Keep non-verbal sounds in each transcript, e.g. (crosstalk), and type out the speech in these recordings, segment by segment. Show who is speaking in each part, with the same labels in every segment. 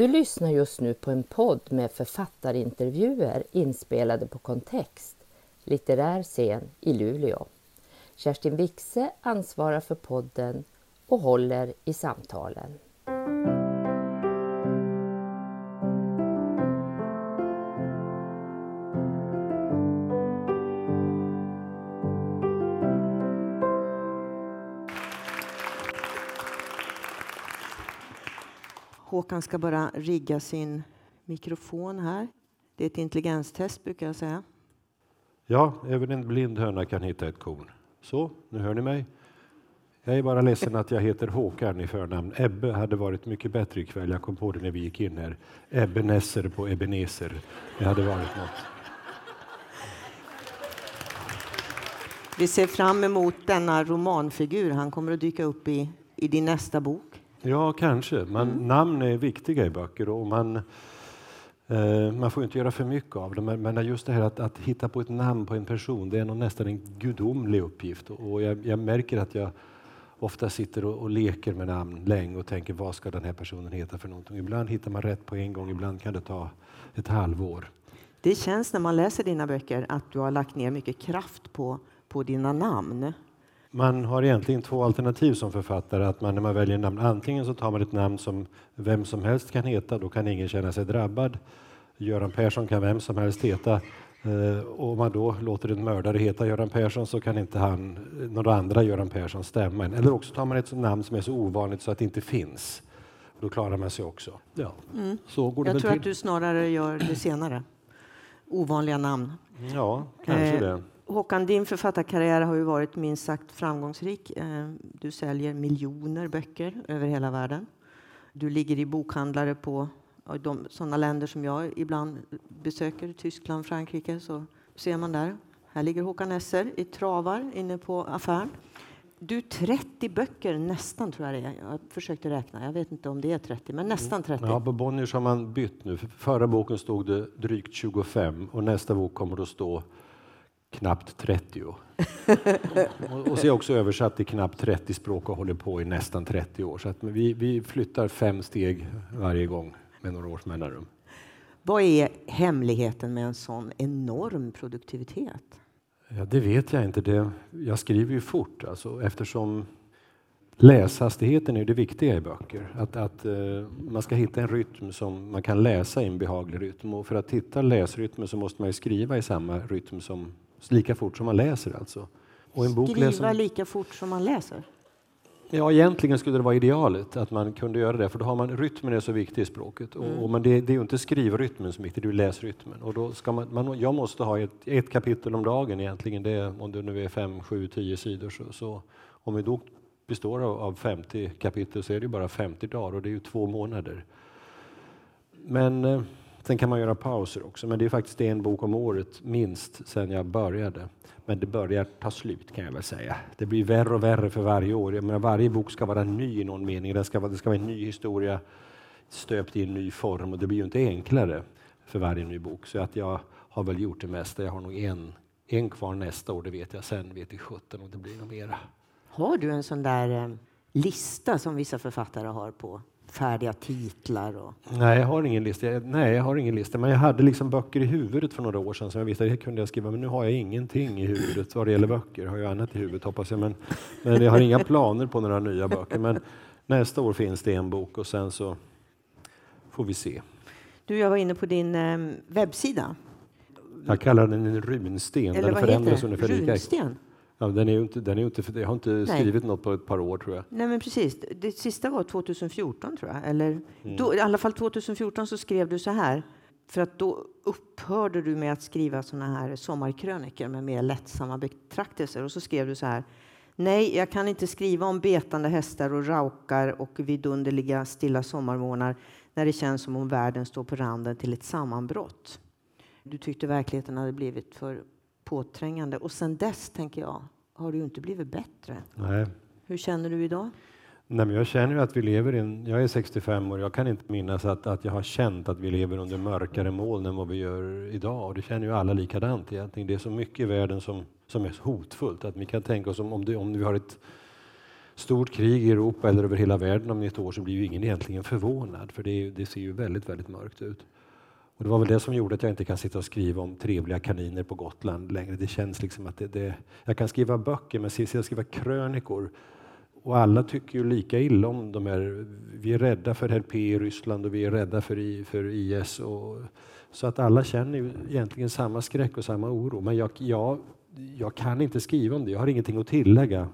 Speaker 1: Du lyssnar just nu på en podd med författarintervjuer inspelade på Kontext, litterär scen i Luleå. Kerstin Wixe ansvarar för podden och håller i samtalen.
Speaker 2: Håkan ska bara rigga sin mikrofon här. Det är ett intelligenstest brukar jag säga.
Speaker 3: Ja, även en blind höna kan hitta ett korn. Så, nu hör ni mig. Jag är bara ledsen att jag heter Håkan i förnamn. Ebbe hade varit mycket bättre ikväll. Jag kom på det när vi gick in här. Ebbe Nesser på Ebenezer. Det hade varit något.
Speaker 2: Vi ser fram emot denna romanfigur. Han kommer att dyka upp i, i din nästa bok.
Speaker 3: Ja, kanske. Men mm. namn är viktiga i böcker och man, eh, man får inte göra för mycket av det. Men, men just det här att, att, hitta på ett namn på en person, det är nog nästan en gudomlig uppgift. Och jag, jag märker att jag ofta sitter och, och, leker med namn länge och tänker vad ska den här personen heta för någonting. Ibland hittar man rätt på en gång, ibland kan det ta ett halvår.
Speaker 2: Det känns när man läser dina böcker att du har lagt ner mycket kraft på, på dina namn.
Speaker 3: Man har egentligen två alternativ som författare. Att man när man väljer namn, antingen så tar man ett namn som vem som helst kan heta, då kan ingen känna sig drabbad. Göran Persson kan vem som helst heta. Eh, och om man då låter en mördare heta Göran Persson så kan inte han, några andra Göran Persson stämma en. Eller också tar man ett namn som är så ovanligt så att det inte finns. Då klarar man sig också. Ja.
Speaker 2: Mm. Så går det Jag tror till. att du snarare gör det senare. Ovanliga namn.
Speaker 3: Ja, kanske eh, det.
Speaker 2: Håkan, din författarkarriär har ju varit minst sagt framgångsrik. Eh, du säljer miljoner böcker över hela världen. Du ligger i bokhandlare på de, sådana länder som jag ibland besöker, Tyskland, Frankrike, så ser man där. Här ligger Håkan Esser i travar inne på affären. Du, 30 böcker nästan tror jag det är. Jag försökte räkna, jag vet inte om det är 30, men nästan 30.
Speaker 3: Ja, på Bonniers har man bytt nu. Förra boken stod det drygt 25 och nästa bok kommer att stå knappt 30. och så är också översatt till knappt 30 språk och håller på i nästan 30 år. Så att vi, vi flyttar fem steg varje gång med några års mellanrum.
Speaker 2: Vad är hemligheten med en sån enorm produktivitet?
Speaker 3: Ja, det vet jag inte. Det, jag skriver ju fort alltså, eftersom läshastigheten är det viktiga i böcker. Att, att uh, man ska hitta en rytm som man kan läsa i en behaglig rytm. Och för att hitta läsrytmen så måste man skriva i samma rytm som lika fort som man läser alltså.
Speaker 2: Och en bok Skriva läser... lika fort som man läser?
Speaker 3: Ja, egentligen skulle det vara idealet att man kunde göra det, för då har man rytmen är så viktig i språket. Mm. Och, men det, det, är ju inte skrivrytmen som är viktig, det är läsrytmen. Och då ska man, man, jag måste ha ett, ett kapitel om dagen egentligen, det, om det nu är fem, sju, tio sidor. Så, så om vi då består av, av 50 kapitel så är det bara 50 dagar och det är ju två månader. Men eh, Sen kan man göra pauser också, men det är faktiskt en bok om året minst sen jag började. Men det börjar ta slut kan jag väl säga. Det blir värre och värre för varje år. Jag menar, varje bok ska vara ny i någon mening. Det ska, vara, det ska vara en ny historia stöpt i en ny form och det blir ju inte enklare för varje ny bok. Så att jag har väl gjort det mesta. Jag har nog en, en kvar nästa år, det vet jag. Sen vet jag 17 om det blir något mera.
Speaker 2: Har du en sån där eh, lista som vissa författare har på färdiga titlar? Och...
Speaker 3: Nej, jag har ingen lista. Nej, jag har ingen lista. Men jag hade liksom böcker i huvudet för några år sedan som jag visste att det kunde jag skriva. Men nu har jag ingenting i huvudet vad det gäller böcker. Jag har ju annat i huvudet hoppas jag. Men, men jag har inga planer på några nya böcker. Men nästa år finns det en bok och sen så får vi se.
Speaker 2: Du, jag var inne på din eh, webbsida.
Speaker 3: Jag kallar den en runsten.
Speaker 2: Eller den vad heter det? Runsten?
Speaker 3: Ja, den är inte, den är inte, jag har inte Nej. skrivit något på ett par år tror jag.
Speaker 2: Nej, men precis. Det sista var 2014 tror jag. Eller, mm. då, I alla fall 2014 så skrev du så här. För att då upphörde du med att skriva såna här sommarkrönikor med mer lättsamma betraktelser. Och så skrev du så här. Nej, jag kan inte skriva om betande hästar och raukar och vidunderliga stilla sommarmånar när det känns som om världen står på randen till ett sammanbrott. Du tyckte verkligheten hade blivit för påträngande. Och sen dess, tänker jag, har du inte blivit bättre.
Speaker 3: Nej.
Speaker 2: Hur känner du idag?
Speaker 3: Nej, men jag känner att vi lever i en, jag är 65 år, jag kan inte minnas att, att jag har känt att vi lever under mörkare moln än vad vi gör idag. Och det känner ju alla likadant egentligen. Det är så mycket i världen som, som är hotfullt att vi kan tänka oss om, om, det, om vi har ett stort krig i Europa eller över hela världen om ett år så blir ju ingen egentligen förvånad för det, det, ser ju väldigt, väldigt mörkt ut. Och det var väl det som gjorde att jag inte kan sitta och skriva om trevliga kaniner på Gotland längre. Det känns liksom att det, det jag kan skriva böcker men sitta och skriva krönikor och alla tycker ju lika illa om de här. Vi är rädda för RP i Ryssland och vi är rädda för, I, för IS. Och, så att alla känner ju egentligen samma skräck och samma oro. Men jag, jag, jag kan inte skriva om det. Jag har ingenting att tillägga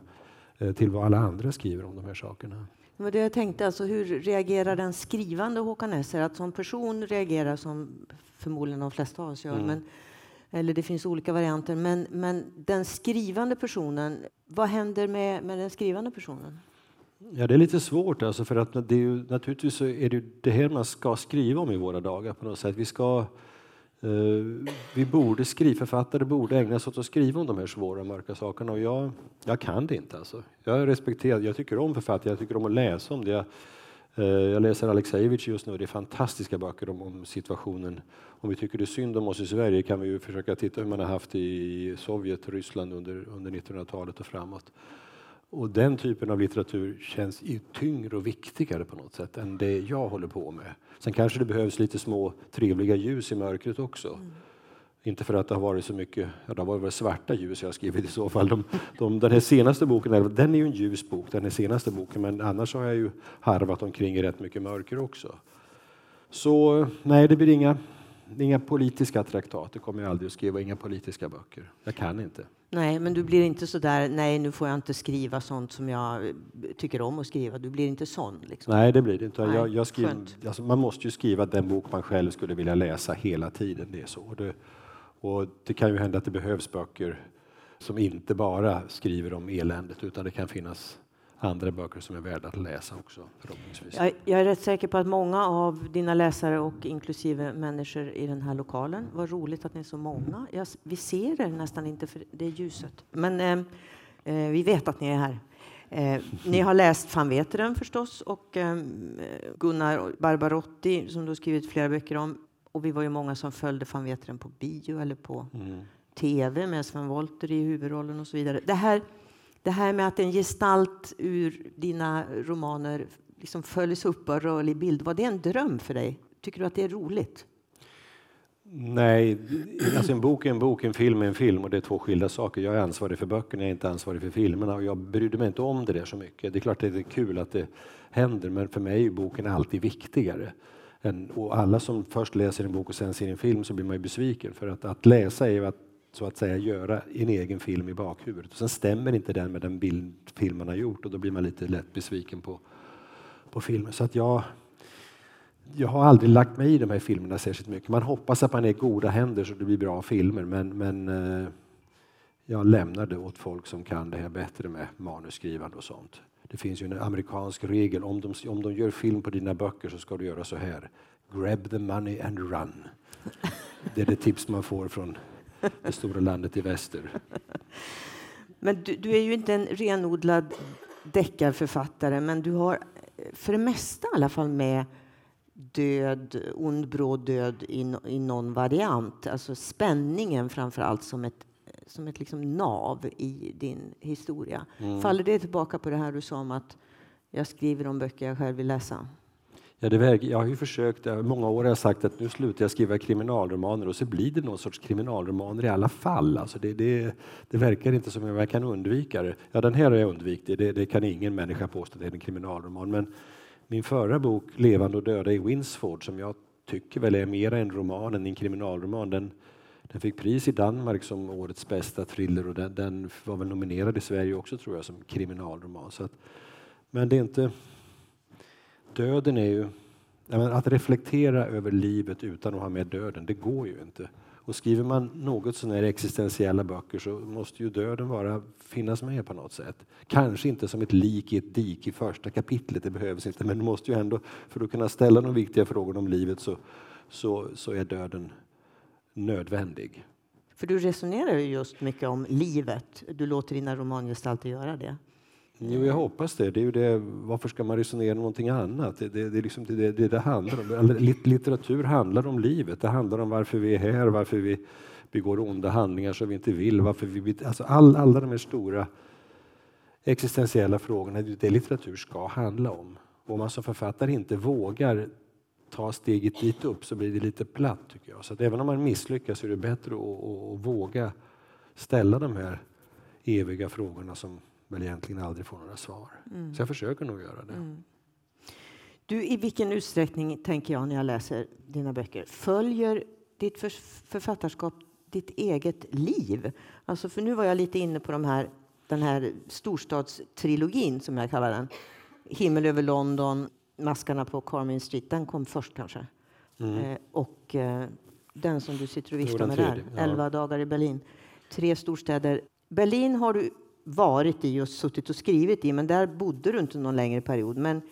Speaker 3: eh, till vad alla andra skriver om de här sakerna.
Speaker 2: Men det jag tänkte, alltså, hur reagerar den skrivande Håkan Esser? Att som person reagerar som förmodligen de flesta av oss gör. Mm. Men, eller det finns olika varianter. Men, men den skrivande personen, vad händer med, med den skrivande personen?
Speaker 3: Ja, det är lite svårt alltså för att det är ju, naturligtvis så är det det här man ska skriva om i våra dagar på något sätt. Vi ska Eh, vi borde skriva, författare borde ägna sig åt att skriva om de här svåra mörka sakerna och jag, jag kan det inte alltså. Jag respekterar, jag tycker om författare, jag tycker om att läsa om det. Jag, eh, jag läser Aleksejevitj just nu, det är fantastiska böcker om, om, situationen. Om vi tycker det är synd om oss i Sverige kan vi ju försöka titta hur man har haft det i Sovjet Ryssland under, under 1900-talet och framåt. Och den typen av litteratur känns ju tyngre och viktigare på något sätt än det jag håller på med. Sen kanske det behövs lite små trevliga ljus i mörkret också. Mm. Inte för att det har varit så mycket, ja, det har varit svarta ljus jag har skrivit i så fall. De, de, den här senaste boken, den är ju en ljus bok, den här senaste boken, men annars har jag ju harvat omkring i rätt mycket mörker också. Så nej, det blir inga inga politiska traktat, det kommer jag aldrig att skriva, inga politiska böcker. Jag kan inte.
Speaker 2: Nej, men du blir inte så där, nej nu får jag inte skriva sånt som jag tycker om att skriva. Du blir inte sån? Liksom.
Speaker 3: Nej, det blir det inte. Nej, jag, jag skriver, alltså, man måste ju skriva den bok man själv skulle vilja läsa hela tiden. Det är så. Det, och det kan ju hända att det behövs böcker som inte bara skriver om eländet utan det kan finnas andra böcker som är värda att läsa också förhoppningsvis.
Speaker 2: Jag, jag, är rätt säker på att många av dina läsare och inklusive människor i den här lokalen, vad roligt att ni är så många. Jag, vi ser er nästan inte för det är ljuset. Men eh, eh, vi vet att ni är här. Eh, ni har läst Van Veteren förstås och eh, Gunnar Barbarotti som du har skrivit flera böcker om. Och vi var ju många som följde Van Veteren på bio eller på mm. tv med Sven Wollter i huvudrollen och så vidare. Det här det här med att en gestalt ur dina romaner liksom följs upp av rörlig bild, var det en dröm för dig? Tycker du att det är roligt?
Speaker 3: Nej, alltså en bok är en bok, en film är en film och det är två skilda saker. Jag är ansvarig för böckerna, jag är inte ansvarig för filmerna och jag brydde mig inte om det där så mycket. Det är klart att det är kul att det händer, men för mig är boken alltid viktigare. och alla som först läser en bok och sen ser en film så blir man ju besviken för att, att läsa är ju att så att säga göra en egen film i bakhuvudet. Och sen stämmer inte den med den bild filmen har gjort och då blir man lite lätt besviken på, på filmen. Så att jag, jag har aldrig lagt mig i de här filmerna särskilt mycket. Man hoppas att man är i goda händer så det blir bra filmer men, men eh, jag lämnar det åt folk som kan det här bättre med manusskrivande och sånt. Det finns ju en amerikansk regel, om de, om de gör film på dina böcker så ska du göra så här. Grab the money and run. Det är det tips man får från det stora landet i väster.
Speaker 2: Men du, du är ju inte en renodlad deckarförfattare, men du har för det mesta i alla fall med död, ond, bråd död i, i någon variant. Alltså spänningen framför allt som ett, som ett liksom nav i din historia. Mm. Faller det tillbaka på det här du sa om att jag skriver om böcker jag själv vill läsa?
Speaker 3: Ja, det, jag har ju försökt, många år har jag sagt att nu slutar jag skriva kriminalromaner och så blir det någon sorts kriminalromaner i alla fall. Alltså det, det, det verkar inte som att jag kan undvika det. Ja, den här har jag undvikit, det, det kan ingen människa påstå, det är en kriminalroman. Men min förra bok, Levande och döda i Winsford, som jag tycker väl är mer en roman än en kriminalroman, den, den fick pris i Danmark som årets bästa thriller och den, den var väl nominerad i Sverige också tror jag som kriminalroman. Så att, men det är inte döden är ju... Att reflektera över livet utan att ha med döden, det går ju inte. Och skriver man något sådana här existentiella böcker så måste ju döden vara, finnas med på något sätt. Kanske inte som ett lik i ett dik i första kapitlet, det behövs inte, men måste ju ändå, för att kunna ställa de viktiga frågorna om livet så, så, så är döden nödvändig.
Speaker 2: För du resonerar ju just mycket om livet. Du låter dina romangestalter göra det.
Speaker 3: Jo, jag hoppas det. det, är ju det varför ska man resonera om någonting annat? Det, det, det är liksom det, det det handlar om. Litteratur handlar om livet. Det handlar om varför vi är här, varför vi begår onda handlingar som vi inte vill. Varför vi, alltså all, alla de här stora existentiella frågorna, det det litteratur ska handla om. Om man som författare inte vågar ta steget dit upp så blir det lite platt tycker jag. Så att även om man misslyckas är det bättre att, att, att våga ställa de här eviga frågorna som väl egentligen aldrig får några svar. Mm. Så jag försöker nog göra det. Mm.
Speaker 2: Du, I vilken utsträckning, tänker jag när jag läser dina böcker, följer ditt författarskap ditt eget liv? Alltså, för nu var jag lite inne på de här, den här storstadstrilogin, som jag kallar den. Himmel över London, Maskarna på Carmen Street, den kom först kanske. Mm. Eh, och eh, den som du sitter och viftar med där, ja. Elva dagar i Berlin. Tre storstäder. Berlin har du varit i och suttit och skrivit i, men där bodde du inte någon längre period. Men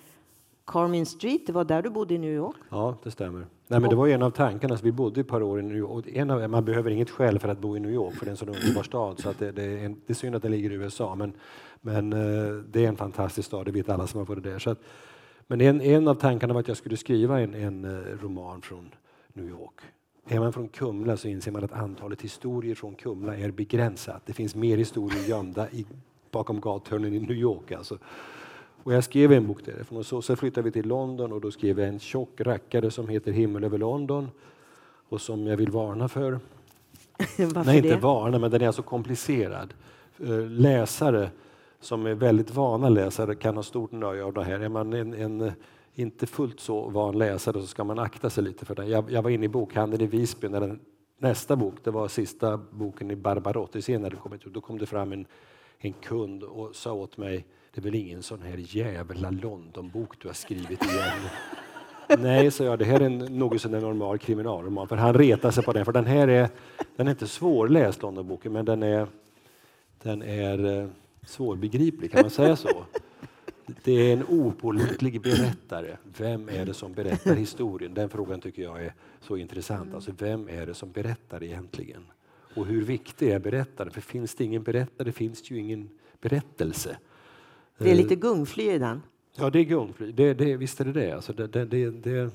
Speaker 2: Carmen Street, det var där du bodde i New York?
Speaker 3: Ja, det stämmer. Nej, men det var en av tankarna. Så vi bodde ett par år i New York. En av, man behöver inget skäl för att bo i New York, för det är en sån underbar stad. Så att det, det, är en, det är synd att den ligger i USA, men, men eh, det är en fantastisk stad, det vet alla som har varit där. Så att, men en, en av tankarna var att jag skulle skriva en, en eh, roman från New York. Är man från Kumla så inser man att antalet historier från Kumla är begränsat. Det finns mer historier gömda i, bakom gathörnen i New York. Alltså. Och jag skrev en bok därifrån och så, så flyttade vi till London och då skrev jag en tjock rackare som heter Himmel över London och som jag vill varna för. (laughs) Nej, inte varna, men den är så komplicerad. Eh, läsare som är väldigt vana läsare kan ha stort nöje av det här. Är man en, en inte fullt så van läsare så ska man akta sig lite för den. Jag, jag var inne i bokhandeln i Visby när den, nästa bok, det var sista boken i Barbarotti, senare kommit kom ut. Då kom det fram en, en kund och sa åt mig det är väl ingen sån här jävla Londonbok du har skrivit igen? (laughs) Nej, sa jag, det här är en något sån normal kriminalroman. För han retar sig på den, för den här är, den är inte svårläst, Londonboken, men den är, den är eh, svårbegriplig, kan man säga så? Det är en opålitlig berättare. Vem är det som berättar historien? Den frågan tycker jag är så intressant. Alltså, vem är det som berättar egentligen? Och hur viktig är berättaren? För finns det ingen berättare finns det ju ingen berättelse.
Speaker 2: Det är lite gungfly i den.
Speaker 3: Ja, det är gungfly. Det, det, visst är det det. Alltså det, det, det, det.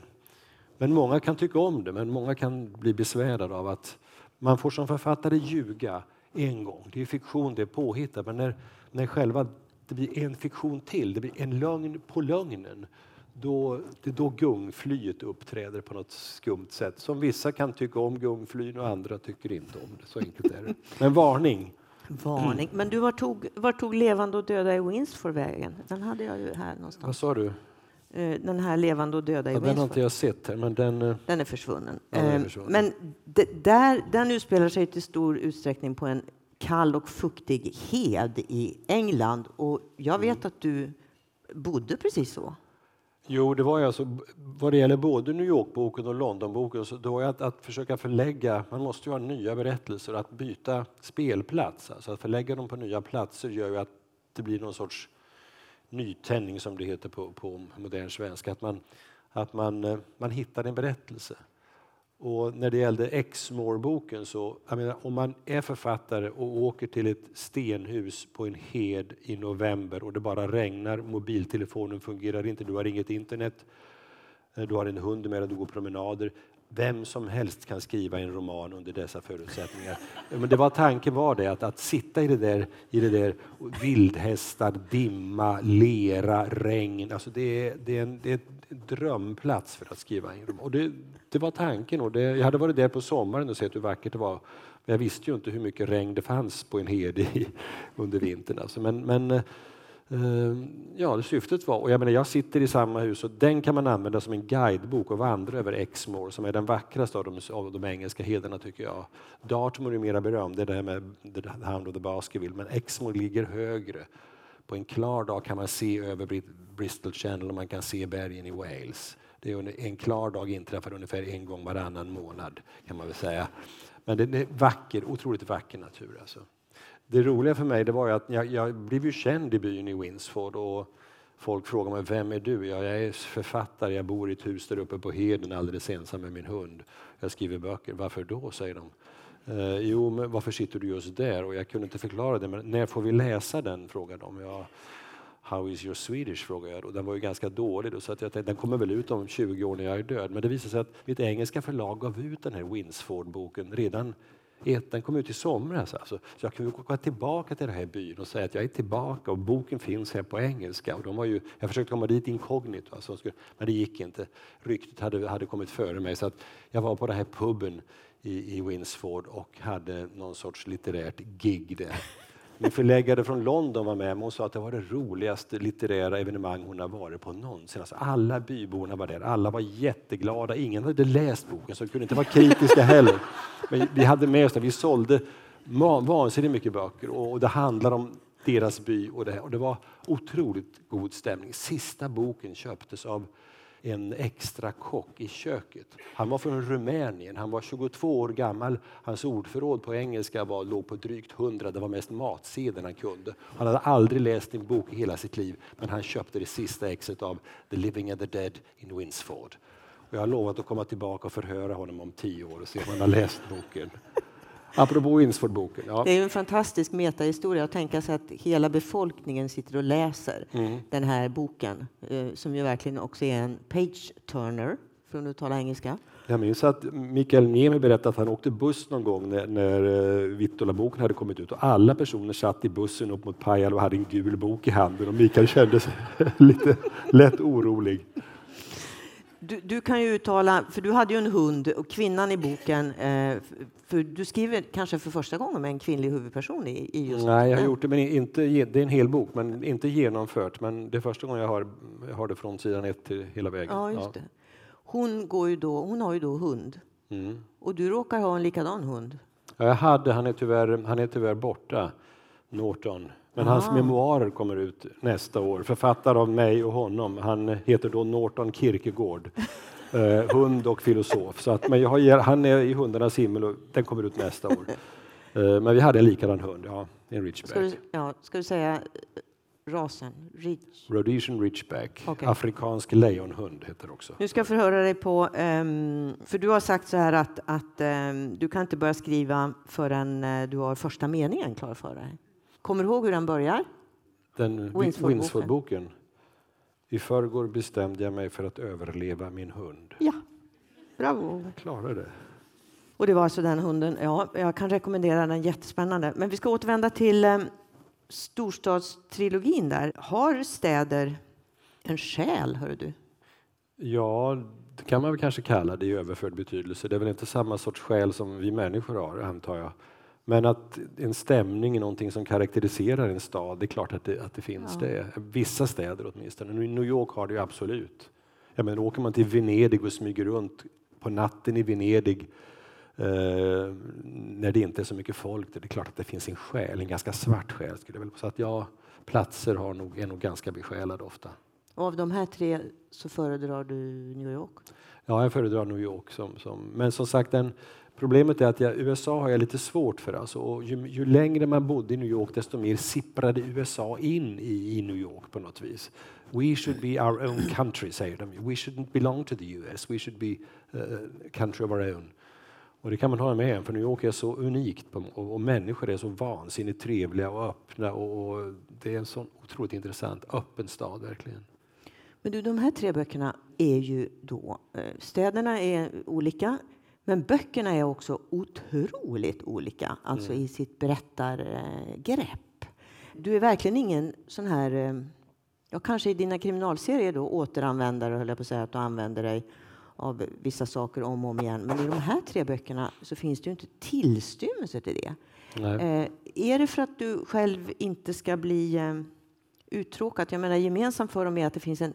Speaker 3: Men många kan tycka om det, men många kan bli besvärade av att man får som författare ljuga en gång. Det är fiktion, det är påhittat, men när, när själva det blir en fiktion till, det blir en lögn på lögnen, då, det är då gungflyet uppträder på något skumt sätt. Som vissa kan tycka om gungflyn och andra tycker inte om det. Så enkelt är det. Men varning,
Speaker 2: Varning. Men du, var tog, var tog Levande och döda i Winsford vägen? Den hade jag ju här någonstans.
Speaker 3: Vad sa du?
Speaker 2: Eh, den här Levande och döda i ja,
Speaker 3: Winsford. Den har inte jag sett här, men den... Eh,
Speaker 2: den är försvunnen. Ja, är eh, försvunnen. Men där, den utspelar sig till stor utsträckning på en kall och fuktig hed i England. Och jag vet mm. att du bodde precis så.
Speaker 3: Jo, det var ju alltså, vad det gäller både New York-boken och London-boken, så då är att, att försöka förlägga, man måste ju ha nya berättelser, att byta spelplats, alltså att förlägga dem på nya platser gör ju att det blir någon sorts nytändning som det heter på, på modern svenska, att man, att man, eh, man hittar en berättelse. Och när det gällde Exmoor-boken så, menar, om man är författare och åker till ett stenhus på en hed i november och det bara regnar, mobiltelefonen fungerar inte, du har inget internet, eh, du har en hund med dig, du går promenader. Vem som helst kan skriva en roman under dessa förutsättningar. Men det var, tanken var det, att, att sitta i det där, i det där vildhästar, dimma, lera, regn. Alltså det, är, det, är en, det är en drömplats för att skriva en roman. Och det, det var tanken. Och det, jag hade varit där på sommaren och sett hur vackert det var. Men jag visste ju inte hur mycket regn det fanns på en hed under vintern. Alltså. Men, men eh, Ehm, ja, det syftet var, och jag menar, jag sitter i samma hus och den kan man använda som en guidebok och vandra över Exmoor som är den vackraste av de, av de engelska heden tycker jag. Dartmoor är mera berömd, det är det här med The Hound of the Baskerville, men Exmoor ligger högre. På en klar dag kan man se över Bristol Channel och man kan se bergen i Wales. Det är en klar dag inträffar ungefär en gång varannan månad kan man väl säga. Men det är vacker, otroligt vacker natur. Alltså. Det roliga för mig det var att jag, jag blev ju känd i byn i Winsford och folk frågade mig vem är du? Ja, jag är författare, jag bor i ett hus där uppe på heden alldeles ensam med min hund. Jag skriver böcker. Varför då? säger de. Eh, jo, men varför sitter du just där? Och jag kunde inte förklara det, men när får vi läsa den? frågade de. Ja, How is your Swedish? frågade jag. Och den var ju ganska dålig, då, så att jag tänkte, den kommer väl ut om 20 år när jag är död. Men det visade sig att mitt engelska förlag gav ut den här Winsford-boken redan Ettan kom ut i somras. Alltså. Så jag kunde gå tillbaka till den här byn och säga att jag är tillbaka och boken finns här på engelska. Och de var ju, jag försökte komma dit inkognito, alltså, men det gick inte. Ryktet hade, hade kommit före mig. Så att jag var på den här puben i, i Winsford och hade någon sorts litterärt gig där. Min förläggare från London var med och sa att det var det roligaste litterära evenemang hon har varit på någonsin. Alltså alla byborna var där, alla var jätteglada. Ingen hade läst boken så de kunde inte vara kritiska heller. Men vi hade med oss det, vi sålde vansinnigt mycket böcker och det handlar om deras by och det, och det var otroligt god stämning. Sista boken köptes av en extra kock i köket. Han var från Rumänien, han var 22 år gammal. Hans ordförråd på engelska var, låg på drygt 100, det var mest matsedeln han kunde. Han hade aldrig läst en bok i hela sitt liv, men han köpte det sista exet av The Living and the Dead in Winsford. Och jag har lovat att komma tillbaka och förhöra honom om tio år och se om han har läst boken. Apropå Winsford-boken.
Speaker 2: Ja. Det är en fantastisk metahistoria att tänka sig att hela befolkningen sitter och läser mm. den här boken eh, som ju verkligen också är en page-turner, för att tala engelska.
Speaker 3: Jag minns att Mikael Niemi berättade att han åkte buss någon gång när, när uh, Vittola-boken hade kommit ut och alla personer satt i bussen upp mot Pajala och hade en gul bok i handen och Mikael kände sig (laughs) lite lätt orolig.
Speaker 2: Du, du, kan ju uttala, för du hade ju en hund och kvinnan i boken, eh, för du skriver kanske för första gången med en kvinnlig huvudperson i, i just
Speaker 3: Nej, jag har gjort det, men inte, det är en hel bok, men inte genomfört. Men det är första gången jag har, jag har det från sidan ett till hela vägen.
Speaker 2: Ja, just ja. Hon, går ju då, hon har ju då hund. Mm. Och du råkar ha en likadan hund.
Speaker 3: Ja, jag hade, han är tyvärr, han är tyvärr borta, Norton. Men Aha. hans memoarer kommer ut nästa år, författad av mig och honom. Han heter då Norton Kierkegaard, (laughs) eh, hund och filosof. Så att, men jag har, han är i hundarnas himmel och den kommer ut nästa år. Eh, men vi hade en likadan hund, ja, en ridgeback. Ska
Speaker 2: du, ja, ska du säga eh, rasen?
Speaker 3: Ridge. Rhodesian ridgeback, okay. afrikansk lejonhund heter också.
Speaker 2: Nu ska jag förhöra dig på, um, för du har sagt så här att, att um, du kan inte börja skriva förrän uh, du har första meningen klar för dig. Kommer du ihåg hur den börjar?
Speaker 3: Den Winsford-boken. I förrgår bestämde jag mig för att överleva min hund.
Speaker 2: Ja, bravo.
Speaker 3: Jag klarade det.
Speaker 2: Och det var alltså den hunden. Ja, jag kan rekommendera den, jättespännande. Men vi ska återvända till eh, storstadstrilogin där. Har städer en själ, hör du?
Speaker 3: Ja, det kan man väl kanske kalla det i överförd betydelse. Det är väl inte samma sorts själ som vi människor har, antar jag. Men att en stämning är någonting som karaktäriserar en stad, det är klart att det, att det finns ja. det. Vissa städer åtminstone. New York har det ju absolut. Jag menar, åker man till Venedig och smyger runt på natten i Venedig eh, när det inte är så mycket folk, det är klart att det finns en själ, en ganska svart själ. Skulle jag väl. Så att ja, platser har nog, är nog ganska besjälade ofta.
Speaker 2: Och av de här tre så föredrar du New York?
Speaker 3: Ja, jag föredrar New York. Som, som, men som sagt, den, Problemet är att jag, USA har jag lite svårt för. Alltså, och ju, ju, längre man bodde i New York desto mer sipprade USA in i, i, New York på något vis. We should be our own country, säger de. We shouldn't belong to the US, we should be a uh, country of our own. Och det kan man hålla med om, för New York är så unikt på, och, och, människor är så vansinnigt trevliga och öppna och, och det är en så otroligt intressant, öppen stad verkligen.
Speaker 2: Men du, de här tre böckerna är ju då, eh, städerna är olika, men böckerna är också otroligt olika, alltså mm. i sitt berättargrepp. Du är verkligen ingen sån här, eh, ja kanske i dina kriminalserier då återanvändare, höll jag på att säga, att du använder dig av vissa saker om och om igen. Men i de här tre böckerna så finns det ju inte tillstymmelse till det. Eh, är det för att du själv inte ska bli eh, uttråkad? Jag menar gemensamt för dem är att det finns en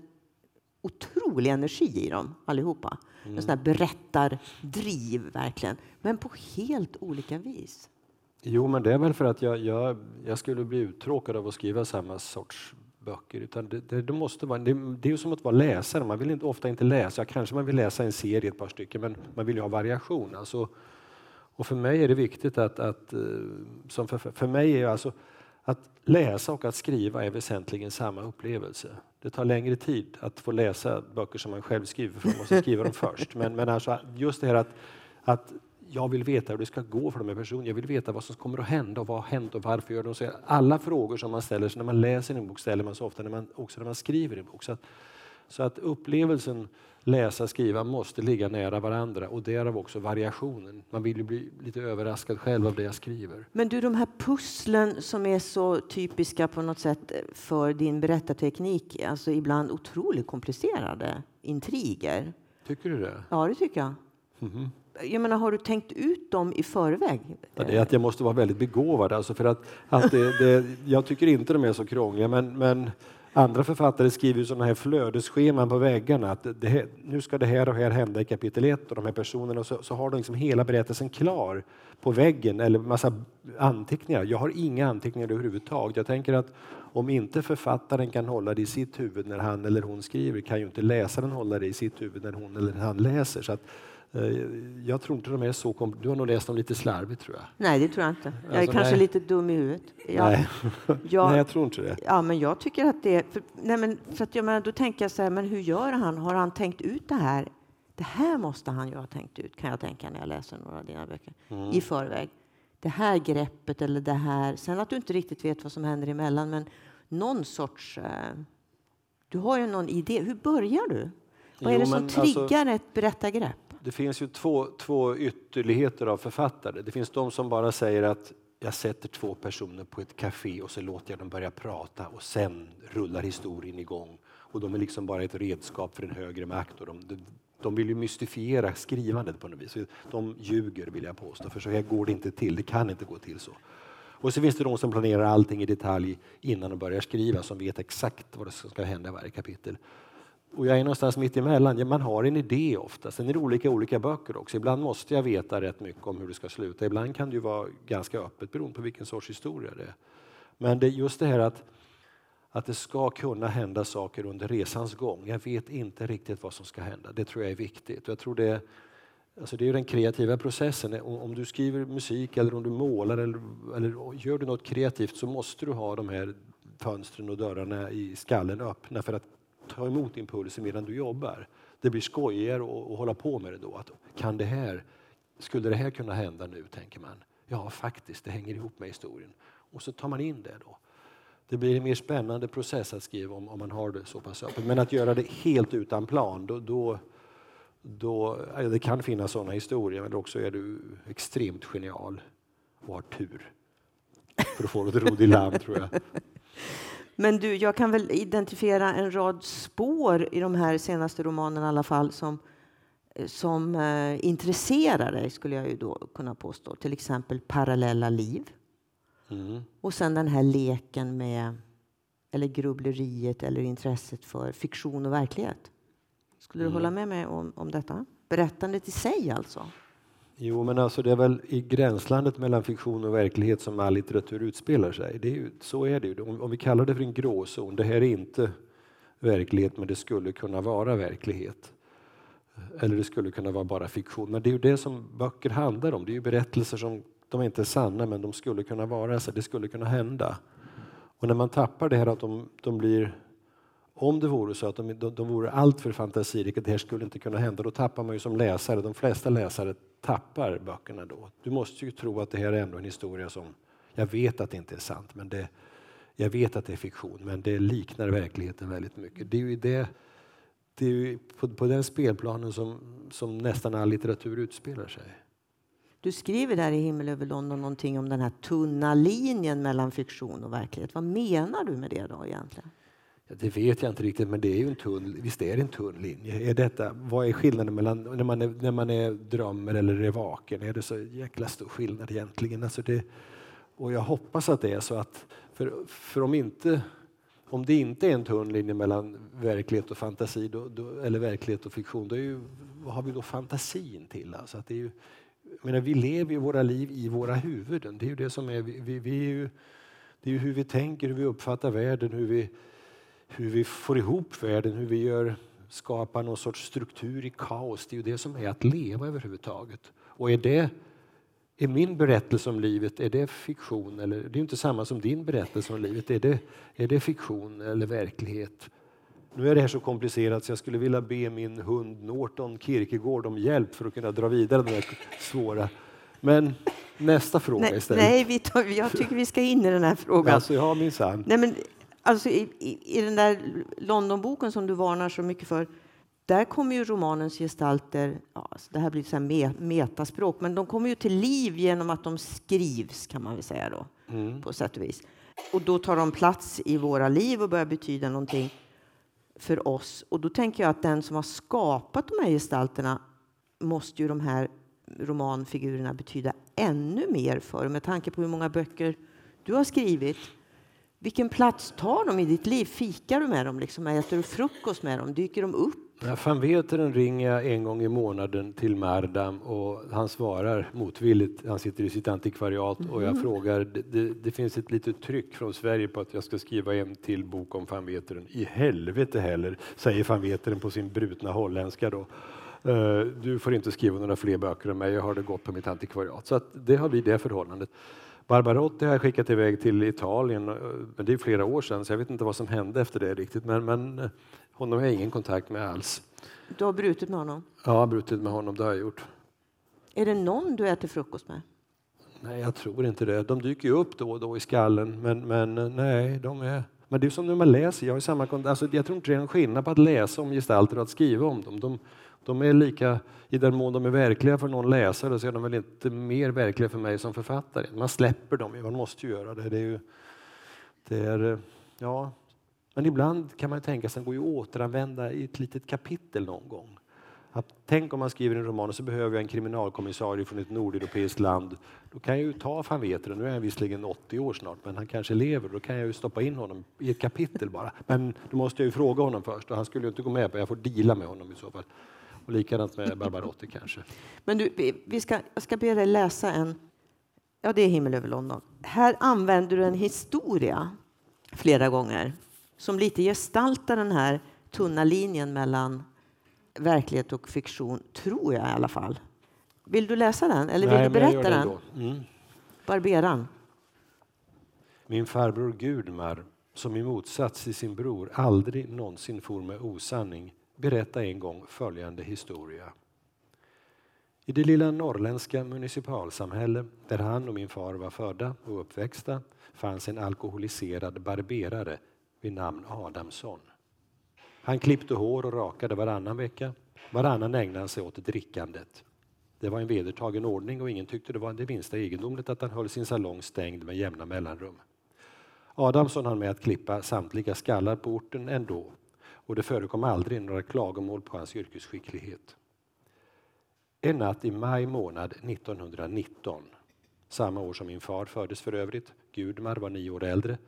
Speaker 2: otrolig energi i dem allihopa. Mm. En sån här berättardriv verkligen. Men på helt olika vis.
Speaker 3: Jo, men det är väl för att jag, jag, jag skulle bli uttråkad av att skriva samma sorts böcker. Utan det, det, det måste vara, det, det, är ju som att vara läsare. Man vill inte, ofta inte läsa. Kanske man vill läsa en serie, ett par stycken, men man vill ju ha variation. Alltså, och för mig är det viktigt att, att eh, som för, för mig är alltså att läsa och att skriva är väsentligen samma upplevelse. Det tar längre tid att få läsa böcker som man själv skriver, för man måste skriva dem först. Men, men alltså just det här att, att jag vill veta hur det ska gå för de här personerna. Jag vill veta vad som kommer att hända och vad har hänt och varför gör de så. Alla frågor som man ställer sig när man läser en bok ställer man sig ofta när man, också när man skriver en bok. Så att, så att upplevelsen läsa, skriva måste ligga nära varandra och därav också variationen. Man vill ju bli lite överraskad själv av det jag skriver.
Speaker 2: Men du, de här pusslen som är så typiska på något sätt för din berättarteknik, alltså ibland otroligt komplicerade intriger.
Speaker 3: Tycker du det?
Speaker 2: Ja, det tycker jag.
Speaker 3: Mm-hmm.
Speaker 2: Jag menar, har du tänkt ut dem i förväg?
Speaker 3: Ja, det är att jag måste vara väldigt begåvad. Alltså för att, att det, det, jag tycker inte de är så krångliga, men, men Andra författare skriver sådana här flödesscheman på väggarna. Att det, nu ska det här och här hända i kapitel 1 och de här personerna. Så, så har de liksom hela berättelsen klar på väggen eller massa anteckningar. Jag har inga anteckningar överhuvudtaget. Jag tänker att om inte författaren kan hålla det i sitt huvud när han eller hon skriver kan ju inte läsaren hålla det i sitt huvud när hon eller han läser. Så att, jag tror inte de är så kom Du har nog läst dem lite slarvigt tror jag.
Speaker 2: Nej, det tror jag inte. Jag är alltså, kanske nej. lite dum i huvudet.
Speaker 3: Jag, nej. (laughs) Jag, nej, jag tror inte det.
Speaker 2: Ja, men jag tycker att det för, nej, men, för att jag menar, då tänker jag så här, men hur gör han? Har han tänkt ut det här? Det här måste han ju ha tänkt ut, kan jag tänka när jag läser några av dina böcker mm. i förväg. Det här greppet eller det här. Sen att du inte riktigt vet vad som händer emellan, men någon sorts... Eh, du har ju någon idé. Hur börjar du? Vad jo, är det som alltså- triggar alltså, ett berättargrepp?
Speaker 3: Det finns ju två, två ytterligheter av författare. Det finns de som bara säger att jag sätter två personer på ett café och så låter jag dem börja prata och sen rullar historien igång. Och de är liksom bara ett redskap för en högre makt. Och de, de vill ju mystifiera skrivandet på något vis. De ljuger vill jag påstå, för så här går det inte till. Det kan inte gå till så. Och så finns det de som planerar allting i detalj innan de börjar skriva, som vet exakt vad som ska hända i varje kapitel. Och jag är någonstans mitt emellan. Man har en idé ofta. Sen är det olika olika böcker också. Ibland måste jag veta rätt mycket om hur det ska sluta. Ibland kan det ju vara ganska öppet beroende på vilken sorts historia det är. Men det är just det här att, att det ska kunna hända saker under resans gång. Jag vet inte riktigt vad som ska hända. Det tror jag är viktigt. Jag tror det, alltså det är den kreativa processen. Om du skriver musik eller om du målar eller, eller gör du något kreativt så måste du ha de här fönstren och dörrarna i skallen öppna för att ta emot impulser medan du jobbar. Det blir skojigare att hålla på med det då. Att, kan det här, skulle det här kunna hända nu, tänker man. Ja, faktiskt, det hänger ihop med historien. Och så tar man in det då. Det blir en mer spännande process att skriva om, om man har det så pass öppet. Men att göra det helt utan plan, då, då, då det kan finnas sådana historier, men också är du extremt genial och har tur för att få det råd i land, tror jag. (laughs)
Speaker 2: Men du, jag kan väl identifiera en rad spår i de här senaste romanerna i alla fall som, som eh, intresserar dig, skulle jag ju då kunna påstå. Till exempel Parallella liv. Mm. Och sen den här leken med, eller grubbleriet eller intresset för fiktion och verklighet. Skulle du mm. hålla med mig om, om detta? Berättandet i sig alltså?
Speaker 3: Jo, men alltså det är väl i gränslandet mellan fiktion och verklighet som all litteratur utspelar sig. Det är ju, så är det ju. Om, om vi kallar det för en gråzon, det här är inte verklighet, men det skulle kunna vara verklighet. Eller det skulle kunna vara bara fiktion. Men det är ju det som böcker handlar om. Det är ju berättelser som de är inte är sanna, men de skulle kunna vara så. Det skulle kunna hända. Och när man tappar det här att de, de blir om det vore så att de, de, de vore alltför fantasirika, det här skulle inte kunna hända, då tappar man ju som läsare, de flesta läsare tappar böckerna då. Du måste ju tro att det här är ändå en historia som, jag vet att det inte är sant, men det, jag vet att det är fiktion, men det liknar verkligheten väldigt mycket. Det är ju det, det är ju på, på den spelplanen som, som nästan all litteratur utspelar sig.
Speaker 2: Du skriver där i Himmel över London någonting om den här tunna linjen mellan fiktion och verklighet. Vad menar du med det då egentligen?
Speaker 3: Ja, det vet jag inte riktigt, men det är ju en tunn, visst är det en tunn linje. Är detta, vad är skillnaden mellan när man är, när man är drömmer eller är vaken? Är det så jäkla stor skillnad egentligen? Alltså det, och jag hoppas att det är så att, för, för om, inte, om det inte är en tunn linje mellan verklighet och fantasi, då, då, eller verklighet och fiktion, då är ju, vad har vi då fantasin till? Alltså att det är ju, menar, vi lever ju våra liv i våra huvuden. Det är ju det som är, vi, vi, vi är ju, det är ju hur vi tänker, hur vi uppfattar världen, hur vi hur vi får ihop världen, hur vi gör, skapar någon sorts struktur i kaos. Det är ju det som är att leva överhuvudtaget. Och är det är min berättelse om livet, är det fiktion? Eller, det är inte samma som din berättelse om livet. Är det, är det fiktion eller verklighet? Nu är det här så komplicerat så jag skulle vilja be min hund Norton Kierkegaard om hjälp för att kunna dra vidare det här svåra. Men nästa fråga
Speaker 2: nej,
Speaker 3: istället.
Speaker 2: Nej, vi tar, jag tycker vi ska in i den här frågan.
Speaker 3: Alltså, ja, minsann.
Speaker 2: Nej, men Alltså i, i, i den där Londonboken som du varnar så mycket för, där kommer ju romanens gestalter, ja, alltså det här blir så här metaspråk, men de kommer ju till liv genom att de skrivs kan man väl säga då, mm. på sätt och vis. Och då tar de plats i våra liv och börjar betyda någonting för oss. Och då tänker jag att den som har skapat de här gestalterna måste ju de här romanfigurerna betyda ännu mer för. Med tanke på hur många böcker du har skrivit. Vilken plats tar de i ditt liv? Fikar du med dem? Liksom? Äter du frukost med dem? Dyker de upp?
Speaker 3: Ja, fan veteren ringer jag en gång i månaden till Mardam och han svarar motvilligt. Han sitter i sitt antikvariat och jag mm. frågar, det, det, finns ett litet tryck från Sverige på att jag ska skriva en till bok om van Veteren. I helvete heller, säger van Veteren på sin brutna holländska då. Uh, du får inte skriva några fler böcker om mig, jag har det gott på mitt antikvariat. Så det har vi det förhållandet. Barbarotti har jag skickat iväg till Italien, eh, men det är flera år sedan så jag vet inte vad som hände efter det riktigt. Men, men eh, honom har jag ingen kontakt med alls.
Speaker 2: Du har brutit med honom?
Speaker 3: Ja, brutit med honom, det har jag gjort.
Speaker 2: Är det någon du äter frukost med?
Speaker 3: Nej, jag tror inte det. De dyker ju upp då och då i skallen, men, men eh, nej, de är... Men det är som när man läser, jag, har samma, alltså, jag tror inte det är någon skillnad på att läsa om gestalter och att skriva om dem. De, de är lika, i den mån de är verkliga för någon läsare så är de väl inte mer verkliga för mig som författare. Man släpper dem, man måste ju göra det. Det är, ju, det är ja, men ibland kan man tänka sig att gå går att återanvända i ett litet kapitel någon gång. Att, tänk om man skriver en roman och så behöver jag en kriminalkommissarie från ett nordeuropeiskt land. Då kan jag ju ta van Veteren, nu är han visserligen 80 år snart, men han kanske lever. Då kan jag ju stoppa in honom i ett kapitel bara. Men då måste jag ju fråga honom först och han skulle ju inte gå med på Jag får dela med honom i så fall. Och likadant med Barbarotti kanske.
Speaker 2: Men du, vi ska, jag ska be dig läsa en... Ja, det är Himmel över London. Här använder du en historia flera gånger som lite gestaltar den här tunna linjen mellan verklighet och fiktion, tror jag i alla fall. Vill du läsa den eller vill
Speaker 3: Nej,
Speaker 2: du berätta den? Mm. Barberan.
Speaker 3: Min farbror Gudmar, som i motsats till sin bror aldrig någonsin for med osanning, berätta en gång följande historia. I det lilla norrländska municipalsamhälle där han och min far var födda och uppväxta fanns en alkoholiserad barberare vid namn Adamsson. Han klippte hår och rakade varannan vecka. Varannan ägnade han sig åt drickandet. Det var en vedertagen ordning och ingen tyckte det var det minsta egendomligt att han höll sin salong stängd med jämna mellanrum. Adamsson hann med att klippa samtliga skallar på orten ändå och det förekom aldrig några klagomål på hans yrkesskicklighet. En natt i maj månad 1919, samma år som min far föddes för övrigt, Gudmar var nio år äldre,